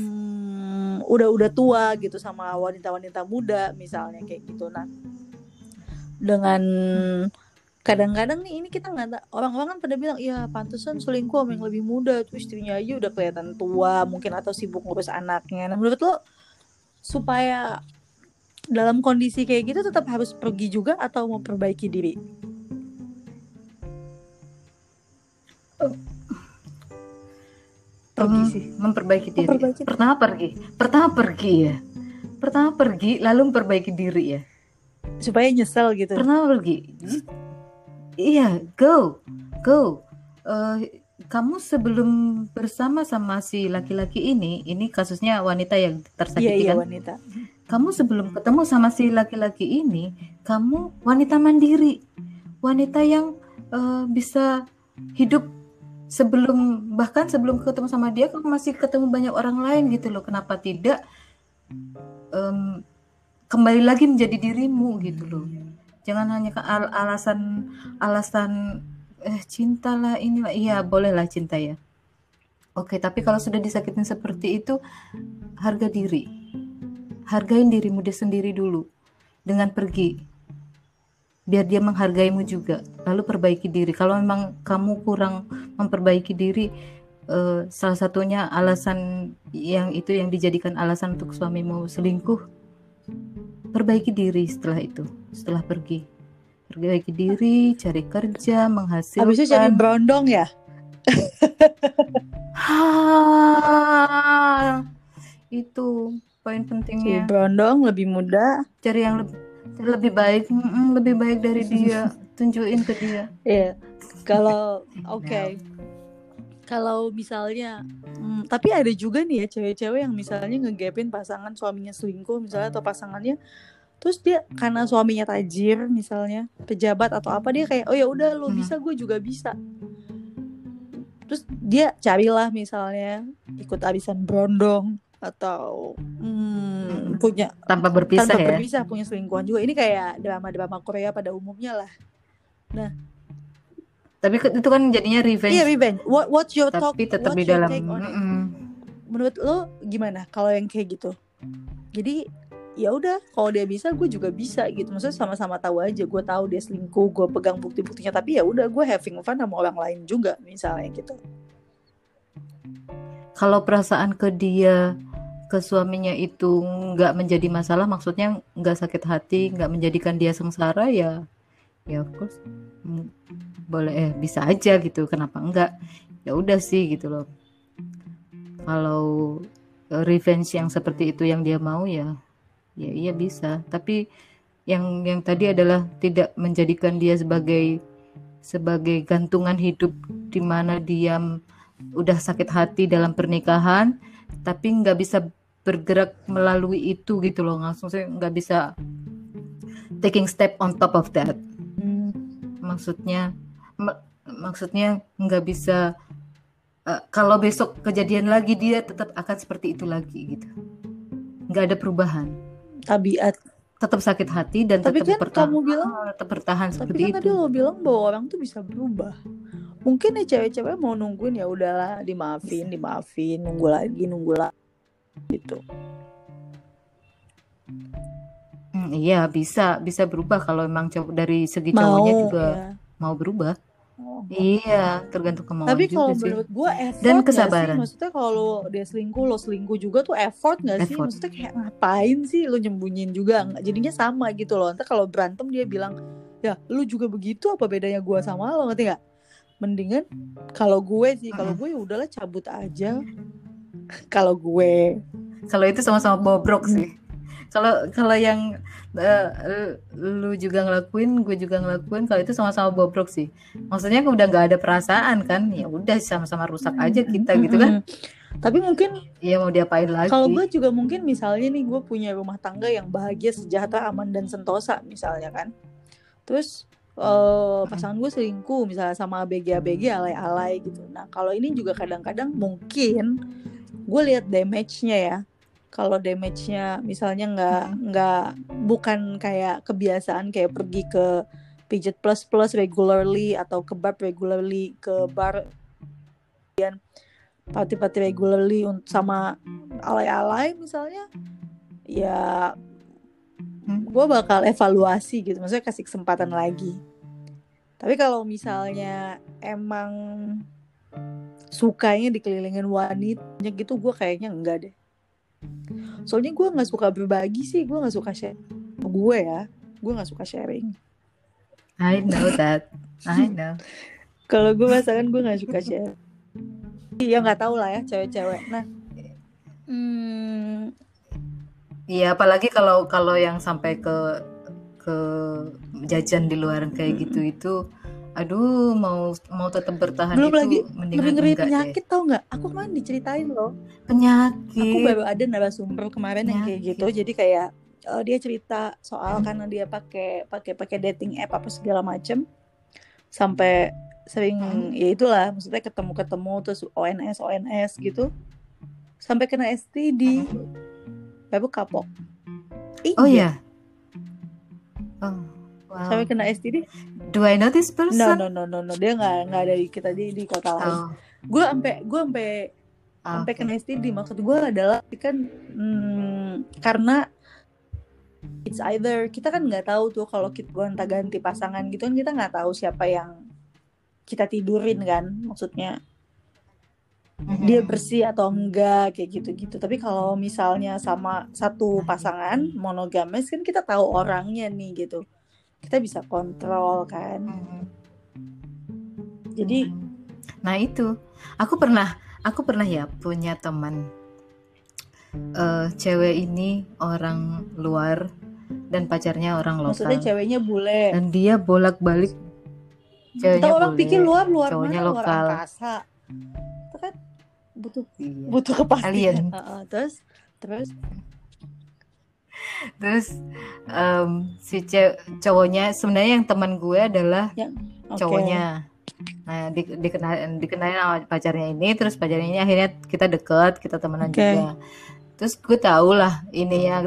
S2: udah udah tua gitu sama wanita-wanita muda misalnya kayak gitu. Nah, dengan kadang-kadang nih ini kita nggak ta- orang-orang kan pada bilang iya pantesan selingkuh sama yang lebih muda. Tuh istrinya aja udah kelihatan tua mungkin atau sibuk ngurus anaknya. Nah menurut lo supaya dalam kondisi kayak gitu tetap harus pergi juga atau memperbaiki diri? Pergi
S1: Em,
S2: sih
S1: memperbaiki diri.
S2: Memperbaiki.
S1: pertama pergi? Pertama pergi ya? Pertama pergi lalu memperbaiki diri ya?
S2: Supaya nyesel gitu.
S1: Pertama pergi iya go go Eh, kamu sebelum bersama sama si laki-laki ini ini kasusnya wanita yang
S2: iya
S1: tersakiti
S2: iya
S1: kan
S2: wanita
S1: kamu sebelum ketemu sama si laki-laki ini, kamu wanita mandiri, wanita yang eh, bisa hidup sebelum bahkan sebelum ketemu sama dia, kamu masih ketemu banyak orang lain gitu loh. Kenapa tidak em, kembali lagi menjadi dirimu gitu loh? Jangan hanya ke al- alasan alasan eh cinta lah inilah, iya bolehlah cinta ya. Oke, tapi kalau sudah disakitin seperti itu, harga diri. Hargain dirimu dia sendiri dulu. Dengan pergi. Biar dia menghargaimu juga. Lalu perbaiki diri. Kalau memang kamu kurang memperbaiki diri uh, salah satunya alasan yang itu yang dijadikan alasan untuk suami mau selingkuh perbaiki diri setelah itu setelah pergi. Perbaiki diri cari kerja menghasilkan.
S2: Habis itu cari berondong ya?
S1: Ha, itu poin pentingnya.
S2: Cari berondong lebih mudah
S1: cari yang lebih lebih baik lebih baik dari dia. Tunjukin ke dia.
S2: Iya. Kalau oke. Okay. Kalau misalnya hmm, tapi ada juga nih ya cewek-cewek yang misalnya ngegapin pasangan suaminya selingkuh misalnya atau pasangannya terus dia karena suaminya tajir misalnya pejabat atau apa dia kayak oh ya udah lo bisa gue juga bisa. Terus dia carilah misalnya ikut arisan brondong atau hmm, punya
S1: tanpa berpisah
S2: tanpa
S1: ya?
S2: berpisah punya selingkuhan juga. Ini kayak drama-drama Korea pada umumnya lah. Nah
S1: tapi itu kan jadinya revenge.
S2: Iya revenge. What what's your talk
S1: tapi tetap di dalam mm -mm.
S2: menurut lo gimana kalau yang kayak gitu? Jadi ya udah kalau dia bisa gue juga bisa gitu. Maksudnya sama-sama tahu aja gue tahu dia selingkuh gue pegang bukti-buktinya. Tapi ya udah gue having fun sama orang lain juga misalnya gitu.
S1: Kalau perasaan ke dia ke suaminya itu nggak menjadi masalah maksudnya nggak sakit hati nggak menjadikan dia sengsara ya ya of course. Mm, boleh eh bisa aja gitu kenapa enggak? Ya udah sih gitu loh. Kalau revenge yang seperti itu yang dia mau ya ya iya bisa. Tapi yang yang tadi adalah tidak menjadikan dia sebagai sebagai gantungan hidup di mana dia udah sakit hati dalam pernikahan tapi nggak bisa bergerak melalui itu gitu loh langsung saya nggak bisa taking step on top of that.
S2: Hmm.
S1: maksudnya maksudnya nggak bisa uh, kalau besok kejadian lagi dia tetap akan seperti itu lagi gitu. Nggak ada perubahan.
S2: Tabiat.
S1: Tetap sakit hati dan
S2: tapi
S1: tetap
S2: kan
S1: bertahan,
S2: kamu bilang
S1: tetap bertahan
S2: tapi
S1: seperti
S2: kan
S1: itu.
S2: tadi lo bilang bahwa orang tuh bisa berubah. Mungkin ya cewek-cewek mau nungguin ya udahlah dimaafin dimaafin nunggu lagi nunggu lagi gitu.
S1: Hmm, iya bisa bisa berubah kalau emang dari segi
S2: mau
S1: cowoknya juga
S2: ya.
S1: mau berubah. Iya tergantung kemauan
S2: Tapi
S1: juga
S2: kalau
S1: sih
S2: menurut gue effort
S1: Dan kesabaran.
S2: sih? Maksudnya kalau dia selingkuh, lo selingkuh juga tuh effort gak sih?
S1: Effort.
S2: Maksudnya kayak ngapain sih lo nyembunyiin juga? Jadinya sama gitu loh. Ntar kalau berantem dia bilang, ya lu juga begitu apa bedanya gue sama lo ngerti gak? Mendingan kalau gue sih, kalau gue ya udahlah cabut aja. kalau gue,
S1: kalau itu sama-sama bobrok sih kalau kalau yang eh, lu juga ngelakuin gue juga ngelakuin kalau itu sama-sama bobrok sih maksudnya udah nggak ada perasaan kan ya udah sama-sama rusak aja kita gitu kan.
S2: Tapi mungkin
S1: ya mau diapain lagi
S2: kalau gue juga mungkin misalnya nih gue punya rumah tangga yang bahagia, sejahtera, aman dan sentosa misalnya kan. Terus eh, pasangan gue selingkuh misalnya sama ABG-ABG alay-alay gitu. Nah kalau ini juga kadang-kadang mungkin gue lihat damage-nya ya. Kalau damage-nya misalnya nggak nggak bukan kayak kebiasaan kayak pergi ke pijet plus plus regularly atau ke bar regularly ke bar kemudian party-party regularly sama alay-alay misalnya ya
S1: Hmm.
S2: gue bakal evaluasi gitu. Maksudnya kasih kesempatan lagi. Tapi kalau misalnya emang sukanya dikelilingin wanita gitu gue kayaknya enggak deh soalnya gue nggak suka berbagi sih gue nggak suka share. Gue ya gue nggak suka sharing.
S1: I know that. I know.
S2: Kalau gue pasangan gue nggak suka share. Ya nggak tahu lah ya cewek-cewek. Nah. Hmm,
S1: Iya apalagi kalau kalau yang sampai ke ke jajan di luar kayak gitu itu aduh mau mau tetap bertahan
S2: belum
S1: itu
S2: lagi ngeri ngeri
S1: enggak deh.
S2: penyakit tau nggak? Aku kemarin diceritain loh.
S1: Penyakit.
S2: Aku baru ada narasumber kemarin yang kayak
S1: Penyakit.
S2: gitu jadi kayak eh, dia cerita soal karena dia pakai pakai pakai dating app apa segala macem sampai sering
S1: Hmm.
S2: ya itulah maksudnya ketemu ketemu terus ONS ONS gitu. Sampai kena STD baru kapok.
S1: Oh
S2: Iya,
S1: ya oh wow.
S2: Sampai kena STD
S1: do I know this
S2: no
S1: person?
S2: No no no no dia nggak nggak ada di kita di di kota lain.
S1: Oh.
S2: Gue sampai gue sampai sampai
S1: oke.
S2: kena STD maksud gue adalah kan hmm, karena it's either kita kan nggak tahu tuh kalau kita gonta ganti pasangan gitu kan kita nggak tahu siapa yang kita tidurin kan maksudnya.
S1: Mhm.
S2: dia bersih atau enggak kayak gitu-gitu. Tapi kalau misalnya sama satu pasangan monogamis kan kita tahu orangnya nih gitu. Kita bisa kontrol kan.
S1: Mhm.
S2: Jadi
S1: Mhm. nah itu aku pernah aku pernah ya punya teman eh cewek ini orang luar dan pacarnya orang
S2: maksudnya
S1: lokal
S2: ceweknya bule.
S1: dan dia bolak-balik
S2: Kita
S1: ceweknya
S2: orang
S1: bule,
S2: pikir luar luar
S1: cowoknya
S2: mana luar
S1: lokal.
S2: angkasa. Itu kan butuh
S1: Iya.
S2: butuh kepastian.
S1: Alien.
S2: Heeh, terus terus
S1: Terus em, si cowoknya sebenarnya yang teman gue adalah
S2: oke.
S1: cowoknya. Nah, di, dikenal dikenalin sama pacarnya ini, terus pacarnya ini akhirnya kita deket, kita temenan
S2: Oke.
S1: juga. Terus gue tau lah ini ya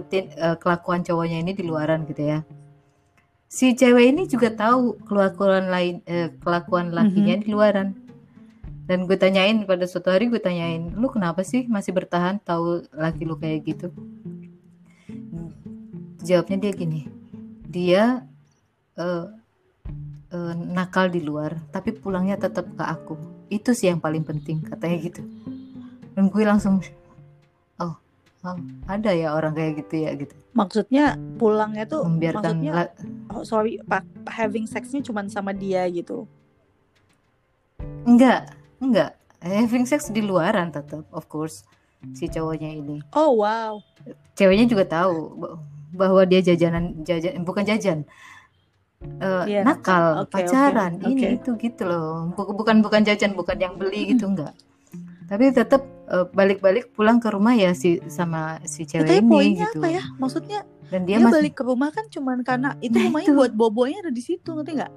S1: kelakuan cowoknya ini di luaran gitu ya. Si cewek ini juga tahu kelakuan lain eh, kelakuan lakinya di luaran. Dan gue tanyain pada suatu hari gue tanyain, lu kenapa sih masih bertahan tahu laki lu kayak gitu? Jawabnya dia gini, dia eh, eh, nakal di luar, tapi pulangnya tetap ke aku. Itu sih yang paling penting katanya gitu. Dan gue langsung, oh, oh, ada ya orang kayak gitu ya gitu.
S2: Maksudnya pulangnya tuh
S1: Membiarkan
S2: maksudnya
S1: la-
S2: oh, sorry pak having sexnya cuma sama dia gitu.
S1: enggak, enggak. Having sex di luaran tetap, of course, si cowoknya ini.
S2: Oh wow.
S1: Ceweknya juga tahu bah- bahwa dia jajanan, jajan, bukan jajan. Eh,
S2: Iya,
S1: nakal.
S2: Oke,
S1: pacaran,
S2: oke,
S1: ini
S2: oke.
S1: itu gitu loh. Buk- Bukan bukan jajan, bukan yang beli gitu enggak. Tapi tetap eh, balik-balik pulang ke rumah ya si sama si
S2: Ya,
S1: cewek
S2: tapi
S1: ini
S2: poinnya
S1: gitu.
S2: apa ya? Maksudnya
S1: Dan
S2: dia,
S1: dia masih
S2: balik ke rumah kan cuman karena itu
S1: Nah,
S2: rumahnya
S1: itu.
S2: buat bobonya ada di situ ngerti nggak?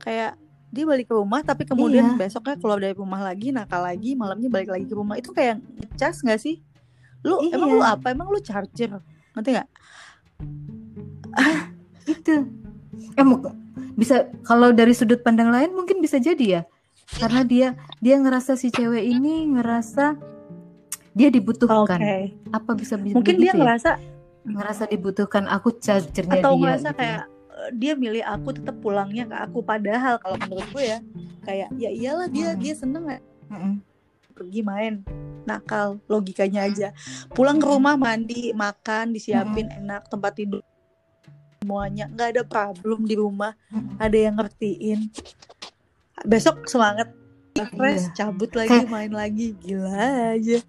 S2: Kayak dia balik ke rumah tapi kemudian
S1: Iya.
S2: besoknya keluar dari rumah lagi nakal lagi malamnya balik lagi ke rumah itu kayak ngecas nggak sih? Lu
S1: Iya.
S2: emang lu apa? Emang lu charger? Ngerti nggak?
S1: itu. Eh mu- bisa kalau dari sudut pandang lain mungkin bisa jadi ya. Karena dia dia ngerasa si cewek ini ngerasa dia dibutuhkan. Apa bisa bisa
S2: Mungkin dia
S1: ya?
S2: ngerasa
S1: ngerasa dibutuhkan aku chargernya
S2: atau
S1: dia
S2: ngerasa
S1: gitu ya.
S2: kayak eh, dia milih aku tetap pulangnya ke aku. Padahal kalau menurut gue ya kayak ya iyalah dia
S1: Hmm.
S2: dia seneng nggak
S1: Mm-mm.
S2: pergi main nakal logikanya aja. Pulang ke rumah mandi makan disiapin enak tempat tidur. Semuanya. Nggak ada problem di rumah. Ada yang ngertiin. Besok semangat. Fresh
S1: Iya.
S2: cabut lagi main lagi. Gila aja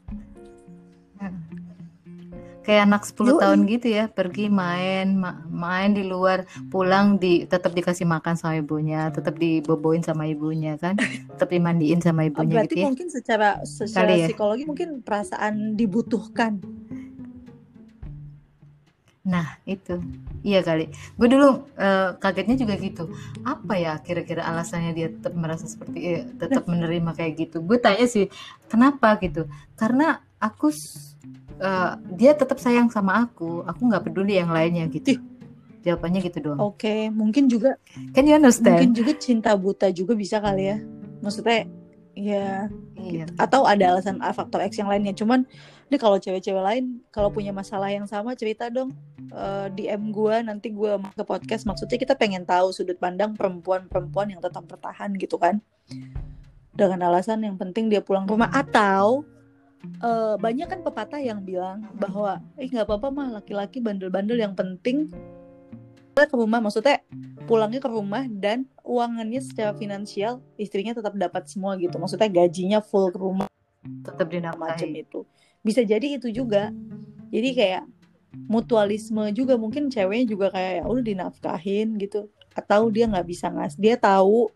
S1: Kayak anak 10
S2: Yoi.
S1: tahun gitu ya, pergi main, ma- main di luar, pulang di tetap dikasih makan sama ibunya, tetap diboboin sama ibunya kan, tetap dimandiin sama ibunya
S2: berarti
S1: gitu ya.
S2: mungkin secara secara
S1: Kali ya.
S2: psikologi mungkin perasaan dibutuhkan
S1: Nah, itu. Iya kali. Gue dulu eh, kagetnya juga gitu. Apa ya kira-kira alasannya dia tetap merasa seperti eh, tetap menerima kayak gitu. Gue tanya sih, kenapa gitu? Karena aku eh, dia tetap sayang sama aku. Aku nggak peduli yang lainnya gitu. Jawabannya gitu doang.
S2: oke mungkin juga
S1: you understand?
S2: mungkin juga cinta buta juga bisa kali ya maksudnya ya
S1: Iya.
S2: atau ada alasan A faktor X yang lainnya cuman ini kalau cewek-cewek lain kalau punya masalah yang sama cerita dong Eh, DM gue nanti gue ke podcast maksudnya kita pengen tahu sudut pandang perempuan-perempuan yang tetap bertahan gitu kan dengan alasan yang penting dia pulang ke rumah atau eh, banyak kan pepatah yang bilang bahwa eh nggak apa-apa mah laki-laki bandel-bandel yang penting ke rumah. Maksudnya pulangnya ke rumah dan uangannya secara finansial istrinya tetap dapat semua gitu. Maksudnya gajinya full ke rumah
S1: Tetap
S2: macam itu. Bisa jadi itu juga. Jadi kayak mutualisme juga mungkin ceweknya juga kayak ya udah dinafkahin gitu. Atau dia nggak bisa ngasih dia tahu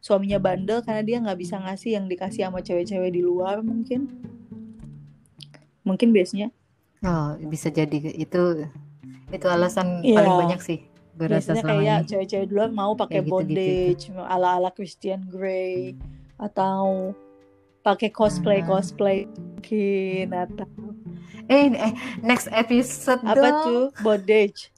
S2: suaminya bandel karena dia nggak bisa ngasih yang dikasih sama cewek-cewek di luar mungkin mungkin biasanya
S1: Oh, bisa jadi itu itu alasan
S2: Iya.
S1: paling banyak sih. Gue rasa
S2: biasanya kayak cewek-cewek di luar mau pakai
S1: gitu-gitu.
S2: bondage ala-ala Christian Grey atau pakai cosplay
S1: Hmm.
S2: cosplay mungkin atau
S1: Eh, eh, next episode
S2: apa
S1: dong.
S2: tuh bondage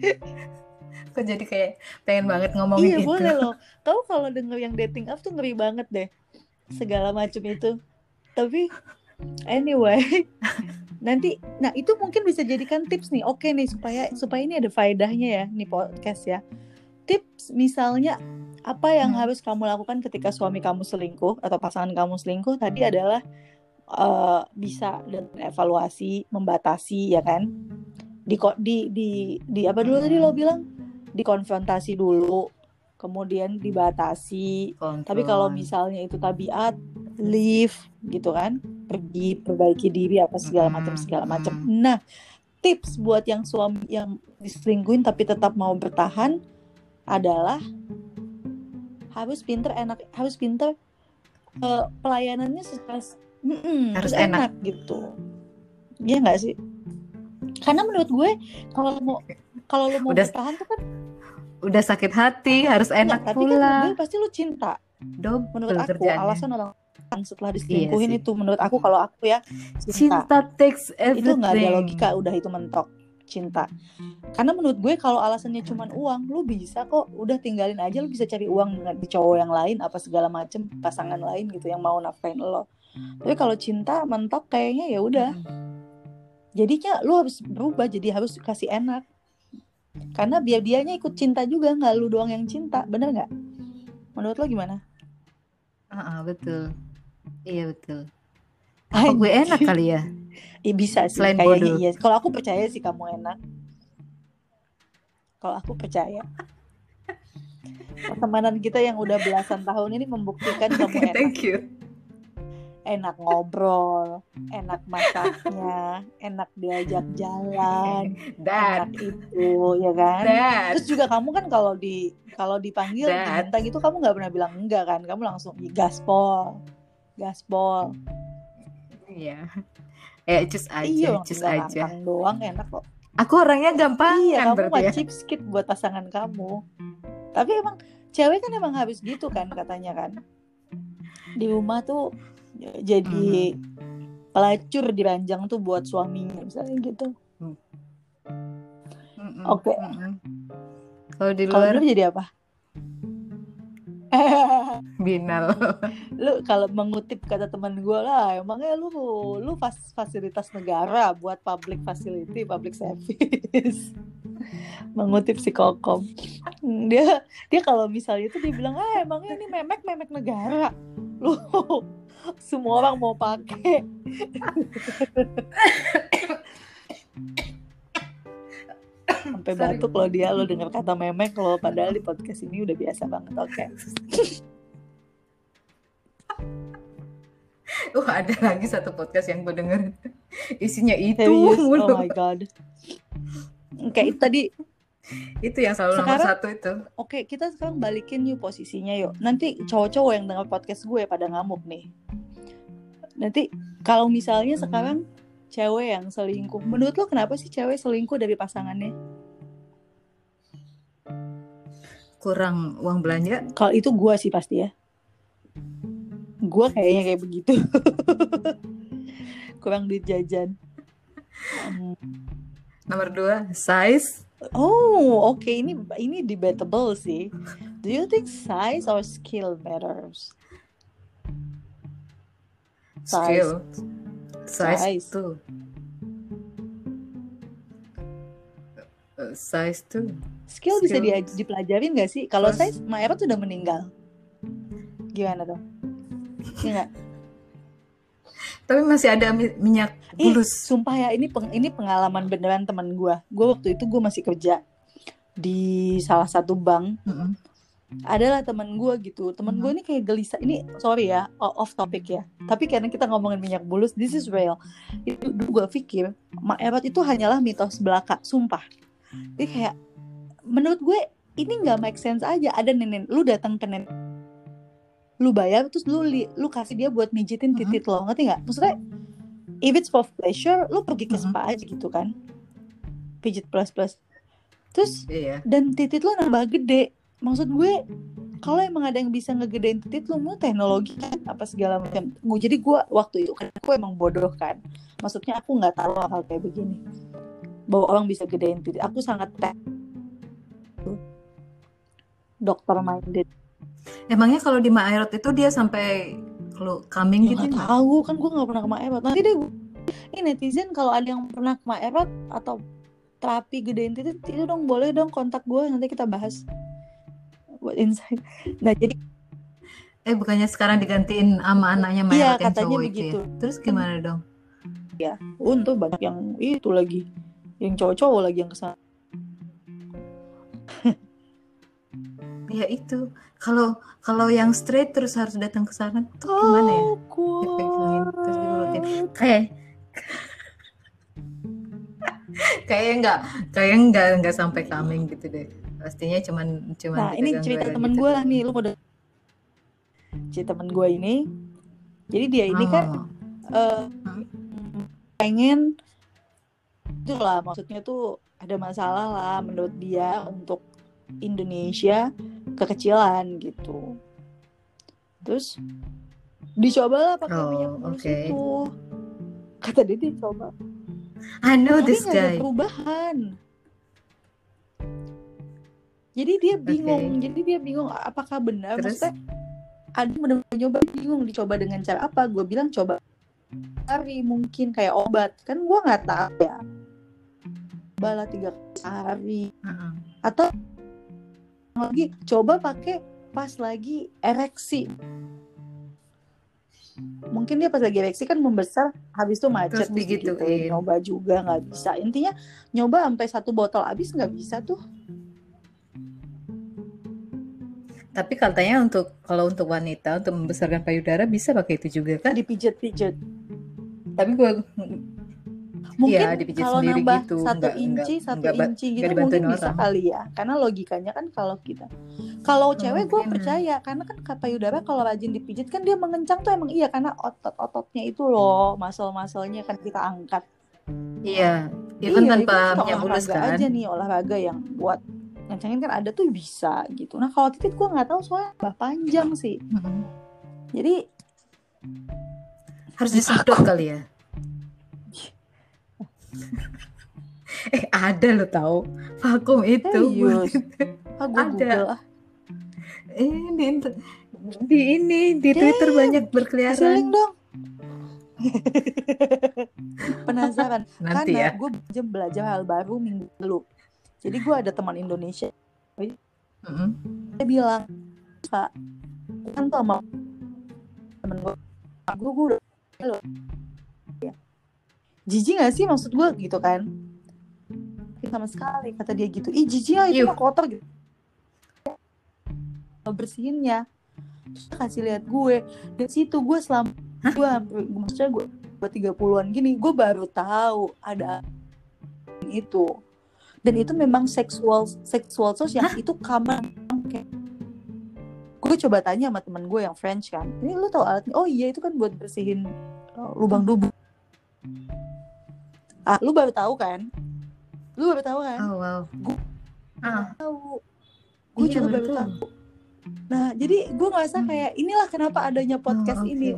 S1: Kok jadi kayak pengen banget ngomongin
S2: Iya
S1: itu.
S2: boleh loh. Kau kalau denger yang dating app tuh ngeri banget deh. Segala macam itu. Tapi anyway, nanti nah itu mungkin bisa jadikan tips nih. Oke nih supaya supaya ini ada faedahnya ya nih podcast ya. Tips misalnya apa yang
S1: Hmm.
S2: harus kamu lakukan ketika suami kamu selingkuh atau pasangan kamu selingkuh tadi adalah eh, bisa dengan evaluasi, membatasi ya kan? Di di di di apa dulu tadi lo bilang? Dikonfrontasi dulu, kemudian dibatasi. Tapi kalau
S1: Kontrol.
S2: misalnya itu tabiat, leave gitu kan, pergi perbaiki diri apa segala macam
S1: Mm-mm,
S2: segala macam.
S1: mm-mm.
S2: Nah, tips buat yang suami yang diselingkuhin tapi tetap mau bertahan adalah harus pinter enak harus pinter eh, pelayanannya secara Mm-mm,
S1: Harus
S2: harus
S1: enak.
S2: enak gitu. Iya nggak sih? Karena menurut gue kalau mau kalau lu mau
S1: Udah-
S2: bertahan tuh kan
S1: Udah sakit hati, harus enak
S2: tapi kan
S1: pula.
S2: gue pasti lu cinta.
S1: Double
S2: Menurut aku
S1: kerjaannya.
S2: alasan orang setelah diselingkuhin
S1: Iya sih.
S2: itu menurut aku kalau aku ya cinta.
S1: Cinta takes
S2: itu nggak ada
S1: everything.
S2: logika udah itu mentok cinta karena menurut gue kalau alasannya cuma uang lu bisa kok udah tinggalin aja lu bisa cari uang dengan di cowok yang lain apa segala macem pasangan lain gitu yang mau nafkain lo tapi kalau cinta mentok kayaknya ya udah jadinya lu harus berubah jadi harus kasih enak karena biar dianya ikut cinta juga nggak lu doang yang cinta bener nggak menurut lo gimana
S1: Ah, ah, betul. Iya betul. Apa gue enak kali ya?
S2: Ih, bisa sih
S1: Selain
S2: kayaknya
S1: bodoh.
S2: iya. Kalau aku percaya sih kamu enak. Kalau aku percaya. Pertemanan kita yang udah belasan tahun ini membuktikan kamu enak.
S1: Thank you.
S2: Enak ngobrol, enak masaknya, enak diajak jalan,
S1: Dad,
S2: enak itu, ya kan?
S1: dad.
S2: Terus juga kamu kan kalau di kalau dipanggil
S1: Dad.
S2: diminta gitu kamu nggak pernah bilang enggak kan? Kamu langsung "Ih, gaspol, gaspol.
S1: Iya. Eh, cus aja, cus
S2: tinggal
S1: aja.
S2: doang enak kok.
S1: Aku orangnya gampang
S2: Iya, kamu
S1: berarti
S2: mah
S1: ya.
S2: buat pasangan kamu. Tapi emang cewek kan emang habis gitu kan katanya kan. Di rumah tuh jadi
S1: Mhm.
S2: pelacur diranjang tuh buat suaminya misalnya gitu.
S1: Mm-mm,
S2: Oke.
S1: mm-mm. Kalau di
S2: Kalau
S1: luar
S2: lu jadi apa?
S1: binal.
S2: lu kalau mengutip kata teman gue lah, emangnya lu lu fas- fasilitas negara buat public facility, public service. mengutip si Kokom. Hmm, Dia dia kalau misalnya itu dia bilang, "Ah, emangnya ini memek memek negara." Lu semua orang mau pakai. Sampai
S1: Sorry.
S2: batuk loh dia lo dengar kata memek lo padahal di podcast ini udah biasa banget. Oke.
S1: Uh, ada lagi satu podcast yang gue denger. Isinya itu
S2: Serius? Oh my god. Kayak itu tadi
S1: Itu yang selalu nomor
S2: Sekarang-
S1: satu itu.
S2: Oke, kita sekarang balikin yuk posisinya yuk. Nanti cowok-cowok yang dengar podcast gue pada ngamuk nih. Nanti kalau misalnya sekarang cewek yang selingkuh, menurut lo kenapa sih cewek selingkuh dari pasangannya?
S1: Kurang uang belanja.
S2: Kalau itu gue sih pasti ya. Gue kayaknya kayak begitu. Kurang duit jajan.
S1: Nomor dua, size.
S2: Oh, oke ini ini debatable sih. Do you think size or skill matters? Size.
S1: Skill. Size,
S2: Size.
S1: tuh. Size tuh.
S2: Skill, bisa
S1: Skill.
S2: dia dipelajarin gak sih? Kalau
S1: Terus-
S2: saya Maera tuh udah meninggal. Gimana dong? Iya nggak?
S1: Tapi masih ada mi- minyak bulus.
S2: sumpah ya ini peng- ini pengalaman beneran teman gue. Gue waktu itu gue masih kerja di salah satu bank.
S1: Mm-mm.
S2: Adalah teman gue gitu. Teman gue ini kayak gelisah. Ini sorry ya off topic ya. Tapi karena kita ngomongin minyak bulus, this is real. Itu gue pikir Maera itu hanyalah mitos belaka. Sumpah. Jadi kayak menurut gue ini nggak make sense aja. Ada nenek, lu datang ke nenek lu bayar terus lu li- lu kasih dia buat mijitin
S1: Mhm.
S2: titit lo ngerti nggak? Maksudnya if it's for pleasure lu pergi ke spa aja gitu kan. Pijit plus plus. Terus
S1: Iya.
S2: dan titit lo nambah gede. Maksud gue kalau emang ada yang bisa ngegedein titit lu mau teknologi kan apa segala macam. Gue- jadi gue waktu itu kan aku emang bodoh kan. Maksudnya aku nggak tahu hal kayak begini. Bahwa orang bisa gedein titit. Aku sangat te- dokter minded
S1: Emangnya kalau di Maerot itu dia sampai kalau coming
S2: Ya,
S1: gitu
S2: nggak? tahu kan gue nggak pernah ke Maerot nanti deh ini netizen kalau ada yang pernah ke Maerot atau terapi gedein titik itu dong boleh dong kontak gue nanti kita bahas. Buat insight. Nah jadi
S1: eh bukannya sekarang digantiin sama anaknya Mailot
S2: iya
S1: yang
S2: katanya
S1: cowok itu
S2: begitu.
S1: Ya? terus gimana dong?
S2: Ya untuk banyak yang itu lagi. Yang cowok-cowok lagi yang ke sana.
S1: Ya itu kalau kalau yang straight terus harus datang ke sana tuh gimana ya? Dipegangin, terus diurutin kayak kayak nggak kayak nggak nggak sampai coming gitu deh. Pastinya cuman cuman
S2: nah ini cerita temen
S1: gitu.
S2: gue lah nih lu mau cerita temen gue ini. Jadi dia ini kan eh, pengen itulah maksudnya tuh ada masalah lah menurut dia untuk Indonesia kekecilan gitu. Terus dicobalah pakai
S1: Oh,
S2: minyak
S1: oke.
S2: itu kata dia dicoba
S1: I know
S2: tapi
S1: this
S2: nggak ada
S1: guy.
S2: perubahan. Jadi dia bingung jadi dia bingung apakah benar?
S1: Terus?
S2: maksudnya ada benar-benar nyoba bingung dicoba dengan cara apa? Gue bilang coba hari mungkin kayak obat. Kan gue nggak tahu ya. Bala tiga kali sehari.
S1: Heeh.
S2: atau lagi coba pakai pas lagi ereksi. Mungkin dia pas lagi ereksi kan membesar habis itu macet
S1: Terus digituin.
S2: digituin. nyoba juga nggak bisa. Intinya nyoba sampai satu botol habis nggak bisa tuh.
S1: Tapi katanya untuk kalau untuk wanita untuk membesarkan payudara bisa pakai itu juga kan?
S2: Dipijet-pijet
S1: tapi gue
S2: mungkin
S1: dipijit
S2: kalau
S1: sendiri
S2: nambah
S1: gitu,
S2: satu
S1: nggak-
S2: inci
S1: nggak-
S2: satu
S1: nggak ba-
S2: inci
S1: nggak
S2: gitu
S1: dibantuin
S2: mungkin bisa kali ya. Karena logikanya kan kalau kita kalau cewek gue percaya. Karena kan payudara kalau rajin dipijit kan dia mengencang tuh emang iya. Karena otot-ototnya itu loh muscle-musclenya kan kita angkat.
S1: Iya even
S2: Iya,
S1: tanpa
S2: olahraga
S1: kan.
S2: aja nih olahraga yang buat ngencangin kan ada tuh bisa gitu. Nah kalau titit gue nggak tahu soalnya bah panjang sih. Jadi
S1: harus disedot kali ya eh ada lo tahu vakum itu.
S2: Serius? ah gue
S1: Ada.
S2: ah.
S1: Eh di, ini di Twitter banyak
S2: Hasil
S1: berkeliaran.
S2: Link dong. Penasaran.
S1: Nanti
S2: karena
S1: ya.
S2: gue aja belajar hal baru minggu lalu. Jadi gue ada teman Indonesia.
S1: Mm-mm.
S2: dia bilang pak kan tuh sama temen gue gue gue. Jijik gak sih? Maksud gue gitu kan. Sama sekali kata dia gitu. Ih jijik lah itu mah kotor gitu. Bersihinnya. Terus kasih lihat gue. Dan situ gue selama gue hampir maksudnya gue gue tiga puluhan gini gue baru tahu ada itu. Dan itu memang seksual seksual sos yang itu common. Kayak gue coba tanya sama temen gue yang French kan. Ini lu tau alatnya? Oh iya itu kan buat bersihin uh, lubang dubur ah lu baru tahu kan? Lu baru tahu kan?
S1: Oh wow.
S2: Gua-
S1: ah.
S2: tahu. Gue
S1: iya,
S2: juga baru tahu. nah jadi gue ngerasa kayak inilah kenapa adanya podcast
S1: Oh, oke.
S2: ini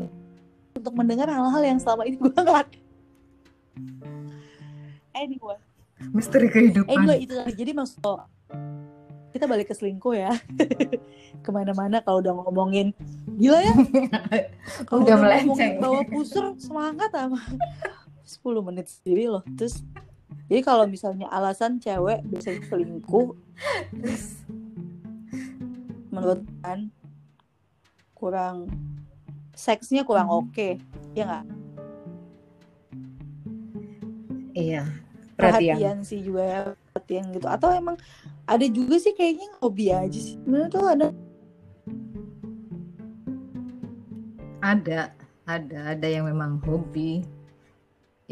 S2: untuk mendengar hal-hal yang selama ini gue nggak anyway.
S1: Misteri kehidupan.
S2: Anyway itu tadi. jadi maksud lo, kita balik ke selingkuh ya. Ke mana-mana kalau udah ngomongin. Gila ya. Kalau
S1: Udah
S2: udah,
S1: melenceng.
S2: ngomongin bawa pusur semangat sama 10 menit sendiri loh. Terus jadi kalau misalnya alasan cewek biasanya selingkuh
S1: Terus,
S2: menurut kan kurang seksnya kurang oke ya nggak?
S1: Iya perhatian.
S2: Perhatian sih juga ya perhatian gitu. Atau emang ada juga sih kayaknya hobi aja sih. Menurut tuh ada.
S1: Ada ada ada yang memang hobi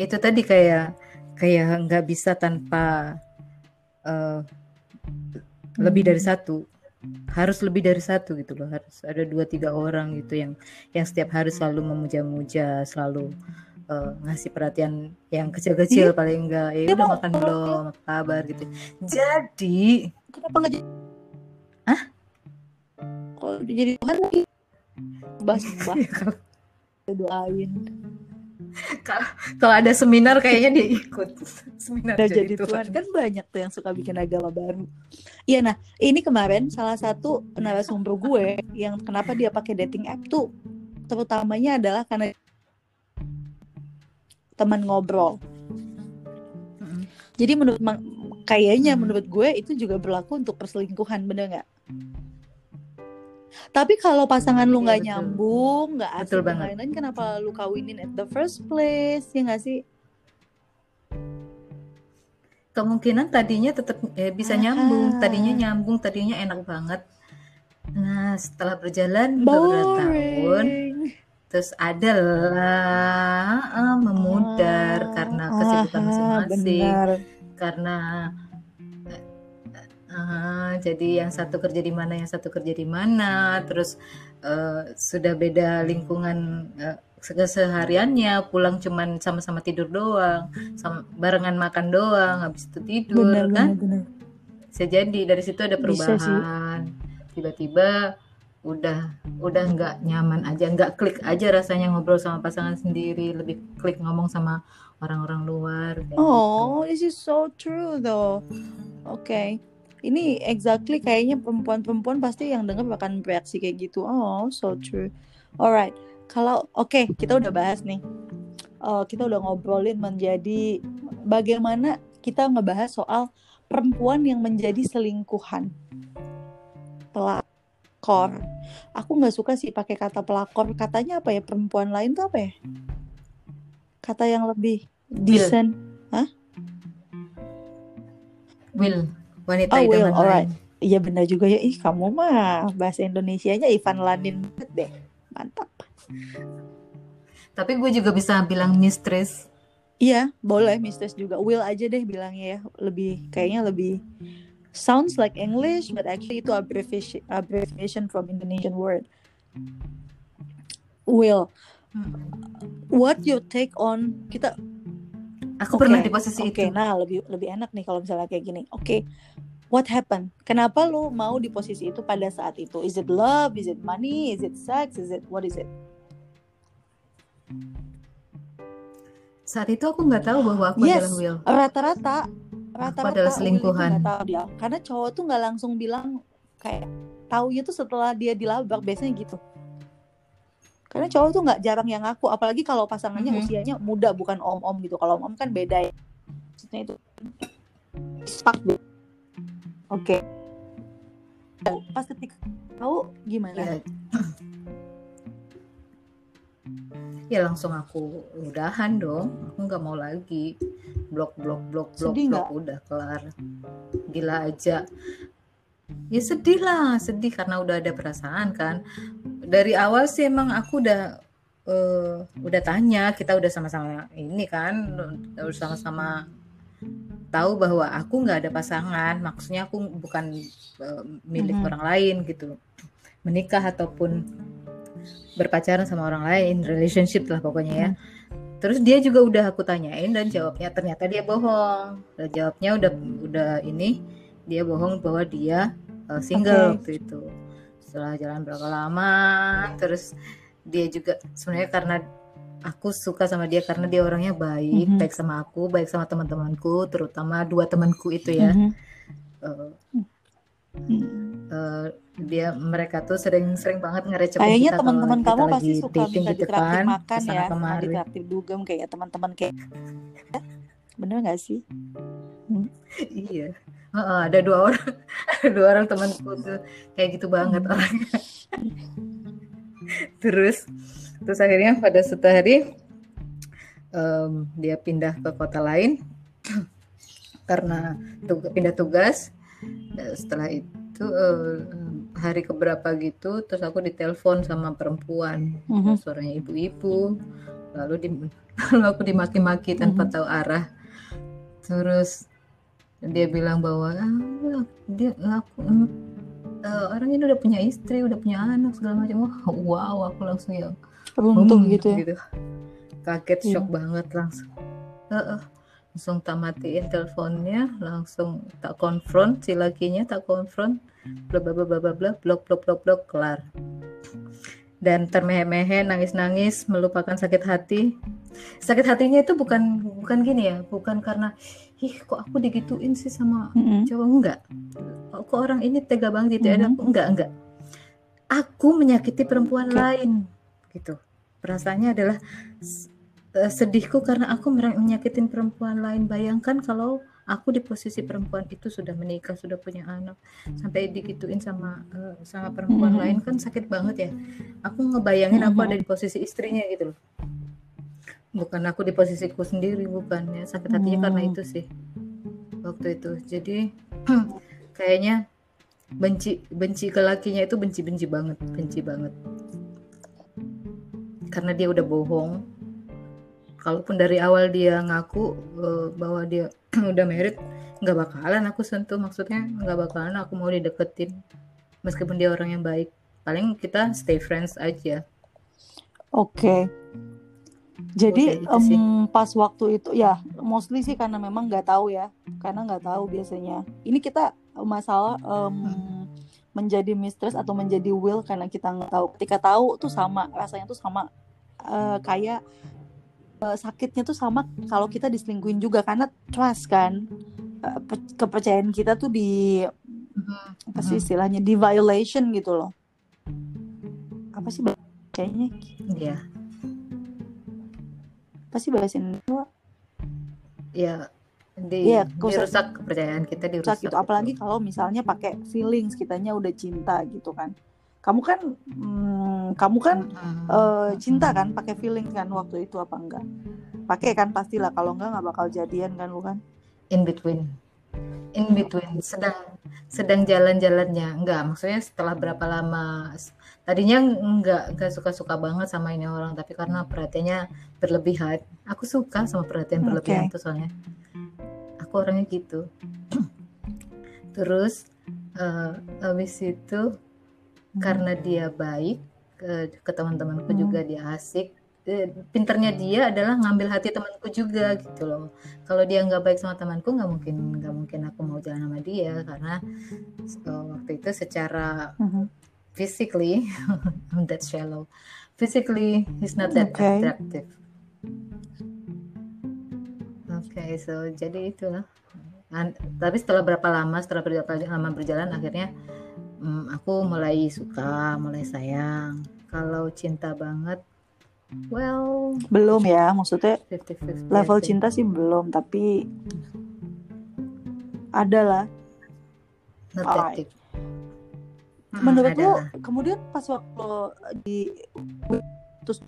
S1: itu tadi kayak kayak nggak bisa tanpa eh, lebih dari satu. Harus lebih dari satu gitu loh. Harus ada dua tiga orang gitu yang yang setiap hari selalu memuja-muja selalu eh, ngasih perhatian yang kecil-kecil paling enggak ya
S2: Dia
S1: udah makan belum? Apa kabar? gitu. Jadi
S2: kenapa nggak jadi Hah? kalau jadi Tuhan lagi. Bahas bahas doain
S1: kalau ada seminar kayaknya dia ikut seminar
S2: udah jadi
S1: Tuhan.
S2: Tuhan kan banyak tuh yang suka bikin agama baru iya nah ini kemarin salah satu narasumber gue yang kenapa dia pakai dating app tuh terutamanya adalah karena teman ngobrol
S1: Mm-mm.
S2: jadi menurut kayaknya
S1: Hmm.
S2: menurut gue itu juga berlaku untuk perselingkuhan bener nggak Tapi kalau pasangan lu
S1: Iya,
S2: nggak nyambung, nggak asik dan
S1: banget.
S2: lain-lain, kenapa lu kawinin at the first place? Ya nggak sih?
S1: Kemungkinan tadinya tetap eh, bisa
S2: Aha.
S1: nyambung, tadinya nyambung, tadinya enak banget. Nah, setelah berjalan beberapa tahun, terus adalah eh, memudar karena kesibukan
S2: Aha,
S1: masing-masing, karena eh, jadi yang satu kerja di mana, yang satu kerja di mana, terus eh, sudah beda lingkungan eh, kesehariannya, pulang cuman sama-sama tidur doang, sama barengan makan doang, habis itu tidur
S2: Benar,
S1: kan?
S2: benar, benar.
S1: Bisa jadi dari situ ada perubahan. Tiba-tiba udah udah nggak nyaman aja, nggak klik aja rasanya ngobrol sama pasangan sendiri, lebih klik ngomong sama orang-orang luar gitu.
S2: Oh, this is so true though. Oke. Ini exactly kayaknya perempuan-perempuan pasti yang denger akan bereaksi kayak gitu. Oh, so true. Alright. Kalau oke, kita udah bahas nih. Eh, kita udah ngobrolin menjadi bagaimana kita ngebahas soal perempuan yang menjadi selingkuhan. Pelakor. Aku nggak suka sih pakai kata pelakor. Katanya apa ya? Perempuan lain tuh apa ya? Kata yang lebih decent.
S1: Will, wanita
S2: Oh, will,
S1: idaman
S2: alright.
S1: lain.
S2: Iya benar juga ya. Ih kamu mah bahasa Indonesianya Ivan Lanin banget deh. Mantap.
S1: Tapi gue juga bisa bilang mistress.
S2: Iya boleh Mistress juga. Will aja deh bilangnya ya. Lebih kayaknya lebih sounds like English but actually itu abbreviation abbreviation from Indonesian word. Will,
S1: Hmm.
S2: what your take on kita
S1: Aku
S2: Oke,
S1: pernah di posisi
S2: Oke,
S1: itu.
S2: nah lebih lebih enak nih kalau misalnya kayak gini. Oke, what happened? Kenapa lu mau di posisi itu pada saat itu? Is it love? Is it money? Is it sex? Is it what is it?
S1: Saat itu aku nggak tahu bahwa aku
S2: Yes.
S1: adalah Will.
S2: Rata-rata, rata-rata
S1: adalah
S2: itu
S1: selingkuhan.
S2: tahu dia. Karena cowok tuh nggak langsung bilang kayak taunya tuh setelah dia dilabrak biasanya gitu. Karena cowok tuh nggak jarang yang ngaku, apalagi kalau pasangannya
S1: Mhm.
S2: usianya muda bukan om-om gitu. Kalau om kan beda ya. Maksudnya itu stuck deh. Oke. Pas ketika tahu gimana?
S1: Ya, ya langsung aku udahan dong. Aku nggak mau lagi. Blok, blok, blok, blok,
S2: Sedih
S1: blok. Udah kelar. Gila aja. Ya sedih lah, sedih karena udah ada perasaan kan. Dari awal sih emang aku udah eh, udah tanya, kita udah sama-sama ini kan, udah sama-sama tahu bahwa aku nggak ada pasangan, maksudnya aku bukan eh, milik
S2: Mhm.
S1: orang lain gitu, menikah ataupun berpacaran sama orang lain, relationship lah pokoknya ya. Terus dia juga udah aku tanyain dan jawabnya ternyata dia bohong. Dan jawabnya udah udah ini dia bohong bahwa dia uh, single
S2: Oke.
S1: waktu itu. Setelah jalan berapa lama, terus dia juga sebenarnya karena aku suka sama dia karena dia orangnya baik,
S2: Mhm.
S1: baik sama aku, baik sama teman-temanku, terutama dua temanku itu ya. Uh,
S2: Hmm.
S1: uh, dia mereka tuh sering-sering banget ngerecokin
S2: Kayaknya teman-teman kamu
S1: lagi
S2: pasti suka
S1: dating
S2: minta
S1: gitu
S2: ditraktir
S1: kan,
S2: makan ya, sama
S1: kemari.
S2: ditraktir dugem kayak teman-teman kayak bener gak sih?
S1: Iya. Heeh, ada dua orang, dua orang temanku tuh kayak gitu banget
S2: Hmm.
S1: orangnya. terus, terus akhirnya pada suatu hari em, dia pindah ke kota lain karena tug- pindah tugas. Dan Setelah itu eh, hari keberapa gitu, terus aku ditelepon sama perempuan,
S2: Mhm.
S1: suaranya ibu-ibu, lalu di, lalu aku dimaki-maki tanpa
S2: Mhm.
S1: tahu arah. Terus dia bilang bahwa ah, dia aku em, eh, orang ini udah punya istri, udah punya anak segala macam. Wah, wow, aku langsung yang
S2: Runtuh
S1: "Hmm,"
S2: gitu ya.
S1: Kaget,
S2: Iya.
S1: shock banget langsung. Heeh. langsung tak matiin teleponnya, langsung tak konfront si lakinya, tak konfront, bla bla bla bla bla, blok blok blok blok kelar. Dan termehe-mehe, nangis-nangis, melupakan sakit hati. Sakit hatinya itu bukan bukan gini ya, bukan karena ih kok aku digituin sih sama
S2: Mhm.
S1: cowok enggak. Kok orang ini tega banget gitu ya,
S2: Mhm.
S1: aku enggak enggak. Aku menyakiti perempuan
S2: Oke.
S1: lain gitu. Perasaannya adalah uh, sedihku karena aku menyakitin perempuan lain. Bayangkan kalau aku di posisi perempuan itu sudah menikah, sudah punya anak, sampai digituin sama uh, sama perempuan
S2: Mhm.
S1: lain kan sakit banget ya. Aku ngebayangin aku ada di posisi istrinya gitu loh. Bukan aku di posisiku sendiri, bukan ya. Sakit hatinya karena
S2: Hmm.
S1: itu sih waktu itu. Jadi kayaknya benci benci ke lakinya itu benci-benci banget, benci banget. Karena dia udah bohong. Kalaupun dari awal dia ngaku uh, bahwa dia udah married, nggak bakalan aku sentuh. Maksudnya nggak bakalan aku mau dideketin. Meskipun dia orang yang baik. Paling kita stay friends aja.
S2: Oke. Jadi
S1: sih.
S2: em, pas waktu itu ya mostly sih karena memang nggak tahu ya, karena nggak tahu biasanya. Ini kita masalah em, menjadi mistress atau menjadi will karena kita nggak tahu. Ketika tahu tuh sama rasanya tuh sama eh, kayak eh, sakitnya tuh sama kalau kita diselingkuhin juga karena trust kan Eh, pe- kepercayaan kita tuh di apa sih istilahnya di violation gitu loh. Apa sih kayaknya
S1: Iya.
S2: apa sih bahasa Indonesia?
S1: Ya di
S2: Iya, rusak-
S1: dirusak kepercayaan kita
S2: rusak
S1: dirusak
S2: gitu. Apalagi kalau misalnya pakai feelings kitanya udah cinta gitu kan. Kamu kan hmm, kamu kan eh, cinta kan? Pakai feelings kan waktu itu apa enggak? Pakai kan pastilah kalau enggak nggak bakal jadian kan lu kan?
S1: In between. In between. Sedang sedang jalan-jalannya. Enggak maksudnya setelah berapa lama tadinya enggak enggak suka-suka banget sama ini orang tapi karena perhatiannya berlebihan. Aku suka sama perhatian berlebihan
S2: Oke.
S1: tuh soalnya. Aku orangnya gitu. Terus eh, habis itu karena dia baik ke, ke teman-temanku
S2: Hmm.
S1: juga dia asik pinternya dia adalah ngambil hati temanku juga gitu loh. Kalau dia nggak baik sama temanku nggak mungkin nggak mungkin aku mau jalan sama dia karena eh, waktu itu secara
S2: Mhm.
S1: Physically I'm that shallow. Physically he's not that
S2: Okay.
S1: attractive. Oke so jadi itulah tapi setelah berapa lama setelah berapa lama berjalan akhirnya mm, aku mulai suka mulai sayang. Kalau cinta banget well
S2: belum ya maksudnya
S1: 50-50
S2: level
S1: I think.
S2: cinta sih belum tapi ada lah
S1: not Hmm,
S2: menurut
S1: ada
S2: lu
S1: lah.
S2: kemudian pas waktu di terus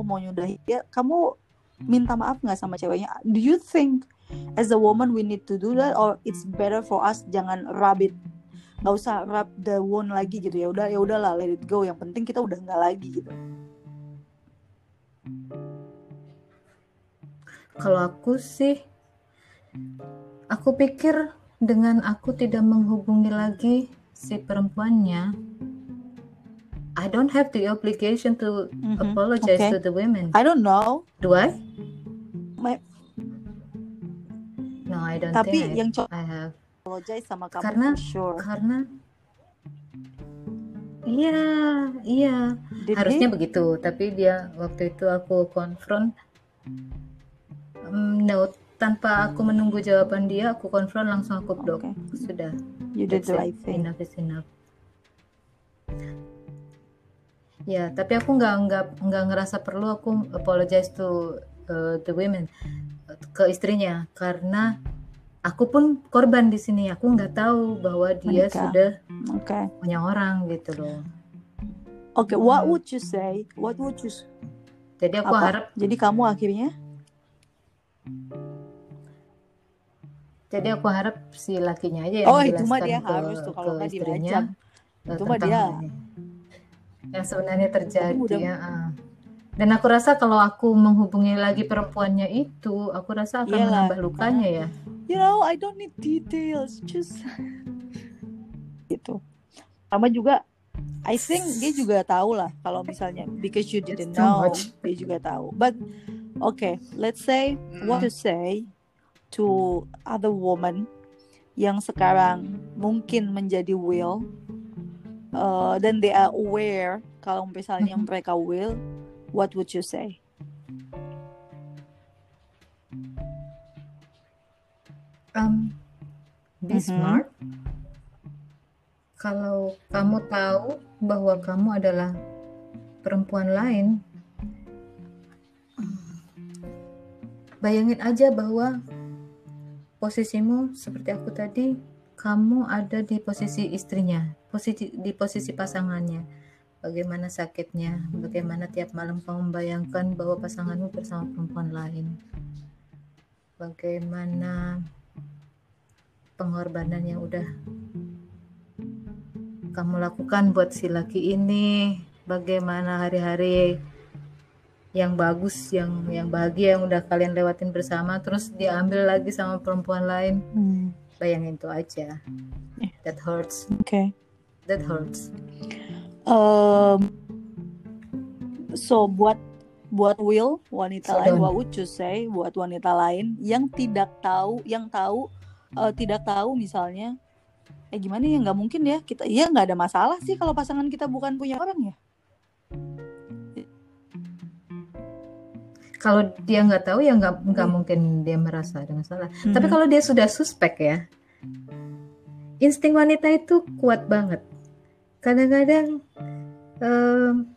S2: mau nyudahi ya kamu minta maaf nggak sama ceweknya do you think as a woman we need to do that or it's better for us jangan rub it nggak usah rub the wound lagi gitu ya udah ya udahlah let it go yang penting kita udah nggak lagi gitu
S1: Kalau aku sih, aku pikir dengan aku tidak menghubungi lagi si perempuannya, I don't have the obligation to
S2: Mhm,
S1: apologize
S2: okay.
S1: to the women.
S2: I don't know
S1: Do I?
S2: My-
S1: No, I don't
S2: tapi
S1: think I,
S2: yang cowok
S1: I have.
S2: apologize sama kamu
S1: Karena-
S2: sure
S1: Karena, iya, iya,
S2: Did
S1: harusnya
S2: he?
S1: begitu. Tapi dia waktu itu aku konfront, mm, no, tanpa aku menunggu jawaban dia, aku konfront langsung aku blok.
S2: Okay.
S1: Sudah.
S2: you did
S1: That's
S2: the
S1: it.
S2: right thing
S1: Enough is enough. Ya, tapi aku nggak nggak nggak ngerasa perlu aku apologize to uh, the women ke istrinya karena aku pun korban di sini. Aku nggak tahu bahwa dia
S2: Menikah.
S1: sudah
S2: oke
S1: punya orang gitu loh.
S2: Oke, what
S1: Hmm.
S2: would you say? What would you
S1: Jadi aku
S2: apa?
S1: harap,
S2: Jadi kamu akhirnya
S1: jadi aku harap si lakinya aja yang
S2: Oh, itu mah dia
S1: ke,
S2: harus tuh kalau nggak
S1: istrinya
S2: Itu mah dia.
S1: ini. yang sebenarnya terjadi.
S2: mudah-
S1: ya, ah. Dan aku rasa kalau aku menghubungi lagi perempuannya itu, aku rasa akan
S2: Iyalah,
S1: menambah lukanya ya.
S2: You know, I don't need details, just gitu. Sama juga I think dia juga tahu lah kalau misalnya because you didn't know, dia juga tahu. But okay, let's say what to say to other woman yang sekarang mungkin menjadi will uh, dan they are aware kalau misalnya
S1: Mhm.
S2: mereka will, what would you say?
S1: Um, be
S2: Mhm.
S1: smart. Kalau kamu tahu bahwa kamu adalah perempuan lain, bayangin aja bahwa posisimu seperti aku tadi kamu ada di posisi istrinya posisi di posisi pasangannya. Bagaimana sakitnya? Bagaimana tiap malam kamu membayangkan bahwa pasanganmu bersama perempuan lain? Bagaimana pengorbanan yang udah kamu lakukan buat si laki ini? Bagaimana hari-hari yang bagus yang yang bahagia yang udah kalian lewatin bersama terus diambil lagi sama perempuan lain
S2: Hmm.
S1: bayangin itu aja that hurts
S2: Oke.
S1: that hurts
S2: Um, so buat buat Will wanita
S1: So
S2: lain,
S1: don't.
S2: what would you say buat wanita lain yang tidak tahu, yang tahu eh, tidak tahu misalnya, eh gimana ya nggak mungkin ya kita, ya nggak ada masalah sih kalau pasangan kita bukan punya orang ya.
S1: Kalau dia nggak tahu ya nggak nggak
S2: Hmm.
S1: mungkin dia merasa ada masalah tapi
S2: Mhm.
S1: kalau dia sudah suspek ya insting wanita itu kuat banget kadang-kadang em,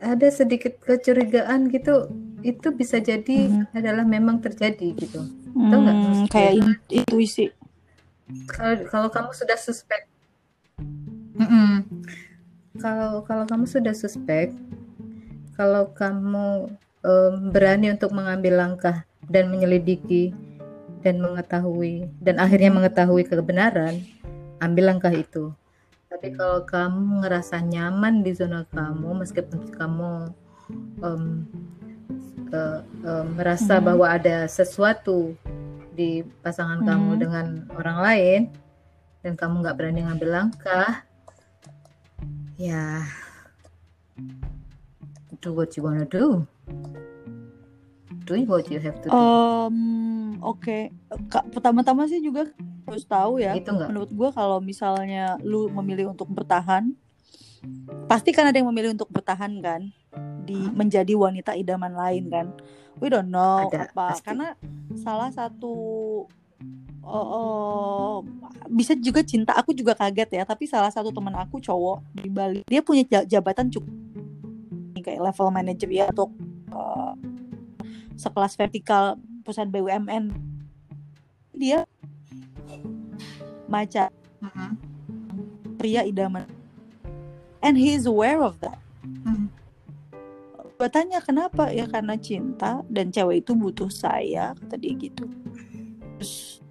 S1: ada sedikit kecurigaan gitu itu bisa jadi
S2: Mhm.
S1: adalah memang terjadi gitu Tahu nggak
S2: Hmm, kayak in- intuisi.
S1: kalau kalau kamu sudah suspek Mm-mm. kalau kalau kamu sudah suspek kalau kamu em, berani untuk mengambil langkah dan menyelidiki dan mengetahui dan akhirnya mengetahui kebenaran ambil langkah itu tapi kalau kamu ngerasa nyaman di zona kamu meskipun kamu em, eh, em, merasa
S2: Mhm.
S1: bahwa ada sesuatu di pasangan kamu
S2: Mhm.
S1: dengan orang lain dan kamu nggak berani ngambil langkah ya do what you wanna do do what you have to do
S2: Um, Oke, Kak, pertama-tama sih juga harus tahu ya.
S1: itu nggak
S2: Menurut gue kalau misalnya lu memilih untuk bertahan, pasti kan ada yang memilih untuk bertahan kan, di
S1: Hah?
S2: menjadi wanita idaman lain kan. We don't know
S1: Ada,
S2: apa,
S1: pasti.
S2: karena salah satu oh, oh, bisa juga cinta. Aku juga kaget ya, tapi salah satu teman aku cowok di Bali, dia punya ja- jabatan cukup kayak level manager ya untuk eh, sekelas vertikal perusahaan BUMN. Dia macam
S1: Mhm.
S2: pria idaman. And he is aware of that.
S1: Mhm.
S2: Gue tanya kenapa ya karena cinta dan cewek itu butuh saya kata dia gitu. Terus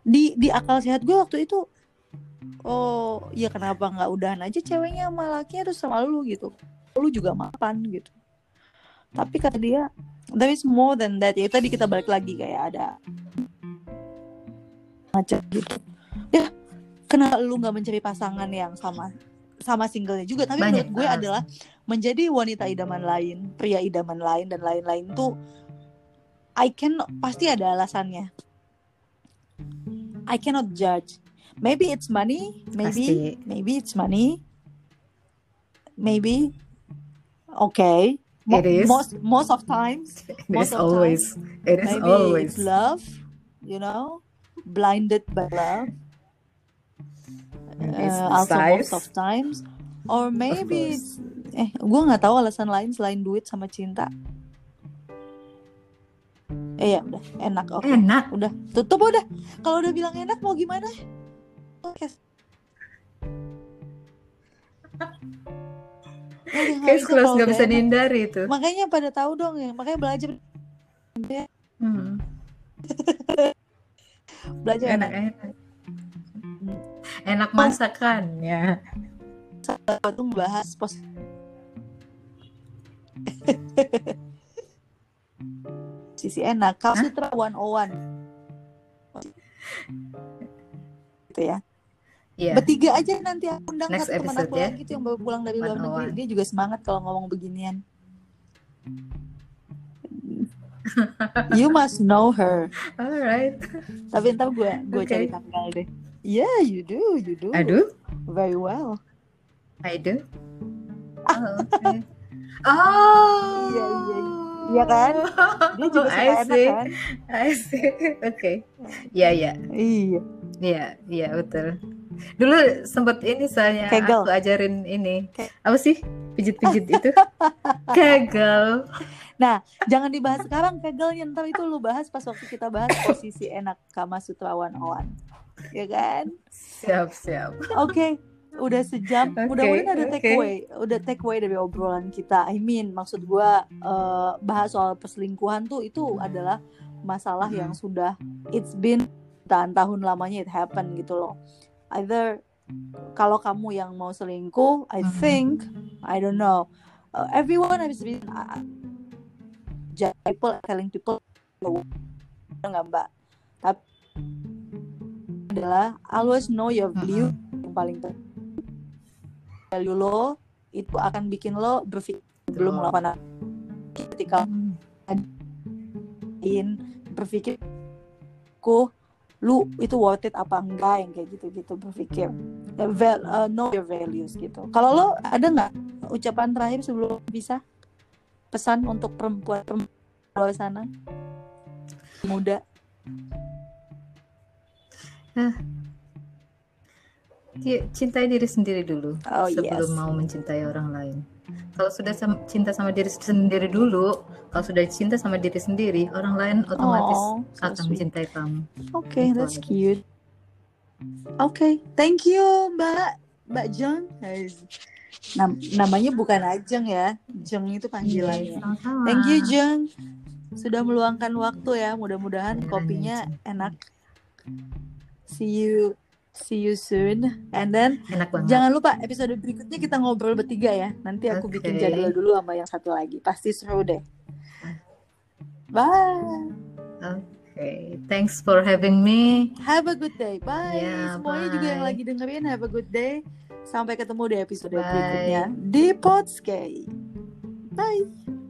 S2: di di akal sehat gue waktu itu oh ya kenapa nggak udahan aja ceweknya sama lakinya terus sama lu gitu. Lu juga mapan gitu. Tapi kata dia there is more than that ya tadi kita balik lagi kayak ada macam gitu. Ya kenapa lu nggak mencari pasangan yang sama sama singlenya juga tapi
S1: Banyak,
S2: menurut gue
S1: ah.
S2: adalah menjadi wanita idaman lain pria idaman lain dan lain-lain tuh I can pasti ada alasannya I cannot judge maybe it's money maybe
S1: Pasti.
S2: maybe it's money maybe okay Mo-
S1: It is.
S2: most most of times
S1: it
S2: Most
S1: is always. It is
S2: maybe
S1: always.
S2: it's love you know blinded by love. Uh, also most of times. Or maybe it's eh gue nggak tahu alasan lain selain duit sama cinta. Eh ya udah enak oke.
S1: Enak.
S2: Udah tutup udah. Kalau udah bilang enak mau gimana? Oke. nggak
S1: case close
S2: kalau
S1: nggak bisa dihindari itu.
S2: makanya pada tahu dong ya makanya belajar.
S1: Hmm.
S2: belajar
S1: enak enak. enak. Masakannya
S2: waktu membahas pos sisi enak. Kal Sutra 101 gitu ya
S1: Iya.
S2: bertiga aja nanti aku undang
S1: Next
S2: satu teman aku
S1: ya.
S2: lagi tuh yang baru pulang dari luar negeri.
S1: 101.
S2: dia juga semangat kalau ngomong beginian. You must know her.
S1: Alright.
S2: Tapi ntar gue gue
S1: Oke.
S2: cari tanggal deh. Yeah you do you do.
S1: Aduh.
S2: Very well.
S1: I do. Oh, okay. oh.
S2: Iya, iya, iya. Kan? dia juga suka
S1: I
S2: enak
S1: see.
S2: kan?
S1: I see. Oke ya ya
S2: iya.
S1: Iya, iya betul. Dulu sempet ini saya
S2: Kegel.
S1: aku ajarin ini.
S2: Ke-
S1: Apa sih? Pijit-pijit itu. Kegel.
S2: Nah, jangan dibahas sekarang kegelnya ntar itu lu bahas pas waktu kita bahas posisi enak Kama Sutra One on Ya kan?
S1: Siap, siap.
S2: Oke, udah sejam.
S1: Oke,
S2: Mudah-mudahan ada
S1: oke.
S2: take away, udah take away dari obrolan kita. I mean, maksud gua eh, bahas soal perselingkuhan tuh itu adalah masalah yang sudah it's been tahan tahun lamanya it happen gitu loh. Either kalau kamu yang mau selingkuh, I
S1: Mhm.
S2: think I don't know. Uh, everyone has been uh, people telling people nggak mbak tapi adalah always know your value yang paling penting value lo itu akan bikin lo berpikir belum melakukan apa. ketika lain berpikir ku lu itu worth it apa enggak yang kayak gitu gitu berpikir. Uh, val- uh, know your values gitu. Kalau lo ada nggak ucapan terakhir sebelum bisa? Pesan untuk perempuan perempuan sana? Muda?
S1: Cintai diri sendiri dulu
S2: oh
S1: sebelum
S2: yes.
S1: mau mencintai orang lain. Kalau sudah cinta sama diri sendiri dulu, kalau sudah cinta sama diri sendiri, orang lain otomatis
S2: Oh, so
S1: akan
S2: sweet.
S1: mencintai kamu.
S2: Okay,
S1: Gitu
S2: that's cute. Okay, thank you Mbak Mbak Jeng. Nam- namanya bukan Ajeng ya, Jeng itu panggilannya. Thank you Jeng, sudah meluangkan waktu ya. Mudah-mudahan
S1: Iya,
S2: kopinya enak. See you, see you soon. And then
S1: Enak banget.
S2: jangan lupa episode berikutnya kita ngobrol bertiga ya. Nanti aku bikin
S1: Oke.
S2: jadwal dulu sama yang satu lagi. Pasti seru deh. Bye.
S1: Oke, thanks for having me.
S2: Have a good day. Bye.
S1: Ya,
S2: Semuanya juga yang
S1: bye.
S2: lagi dengerin have a good day. Sampai ketemu di episode
S1: Bye.
S2: berikutnya di Podskay. Bye.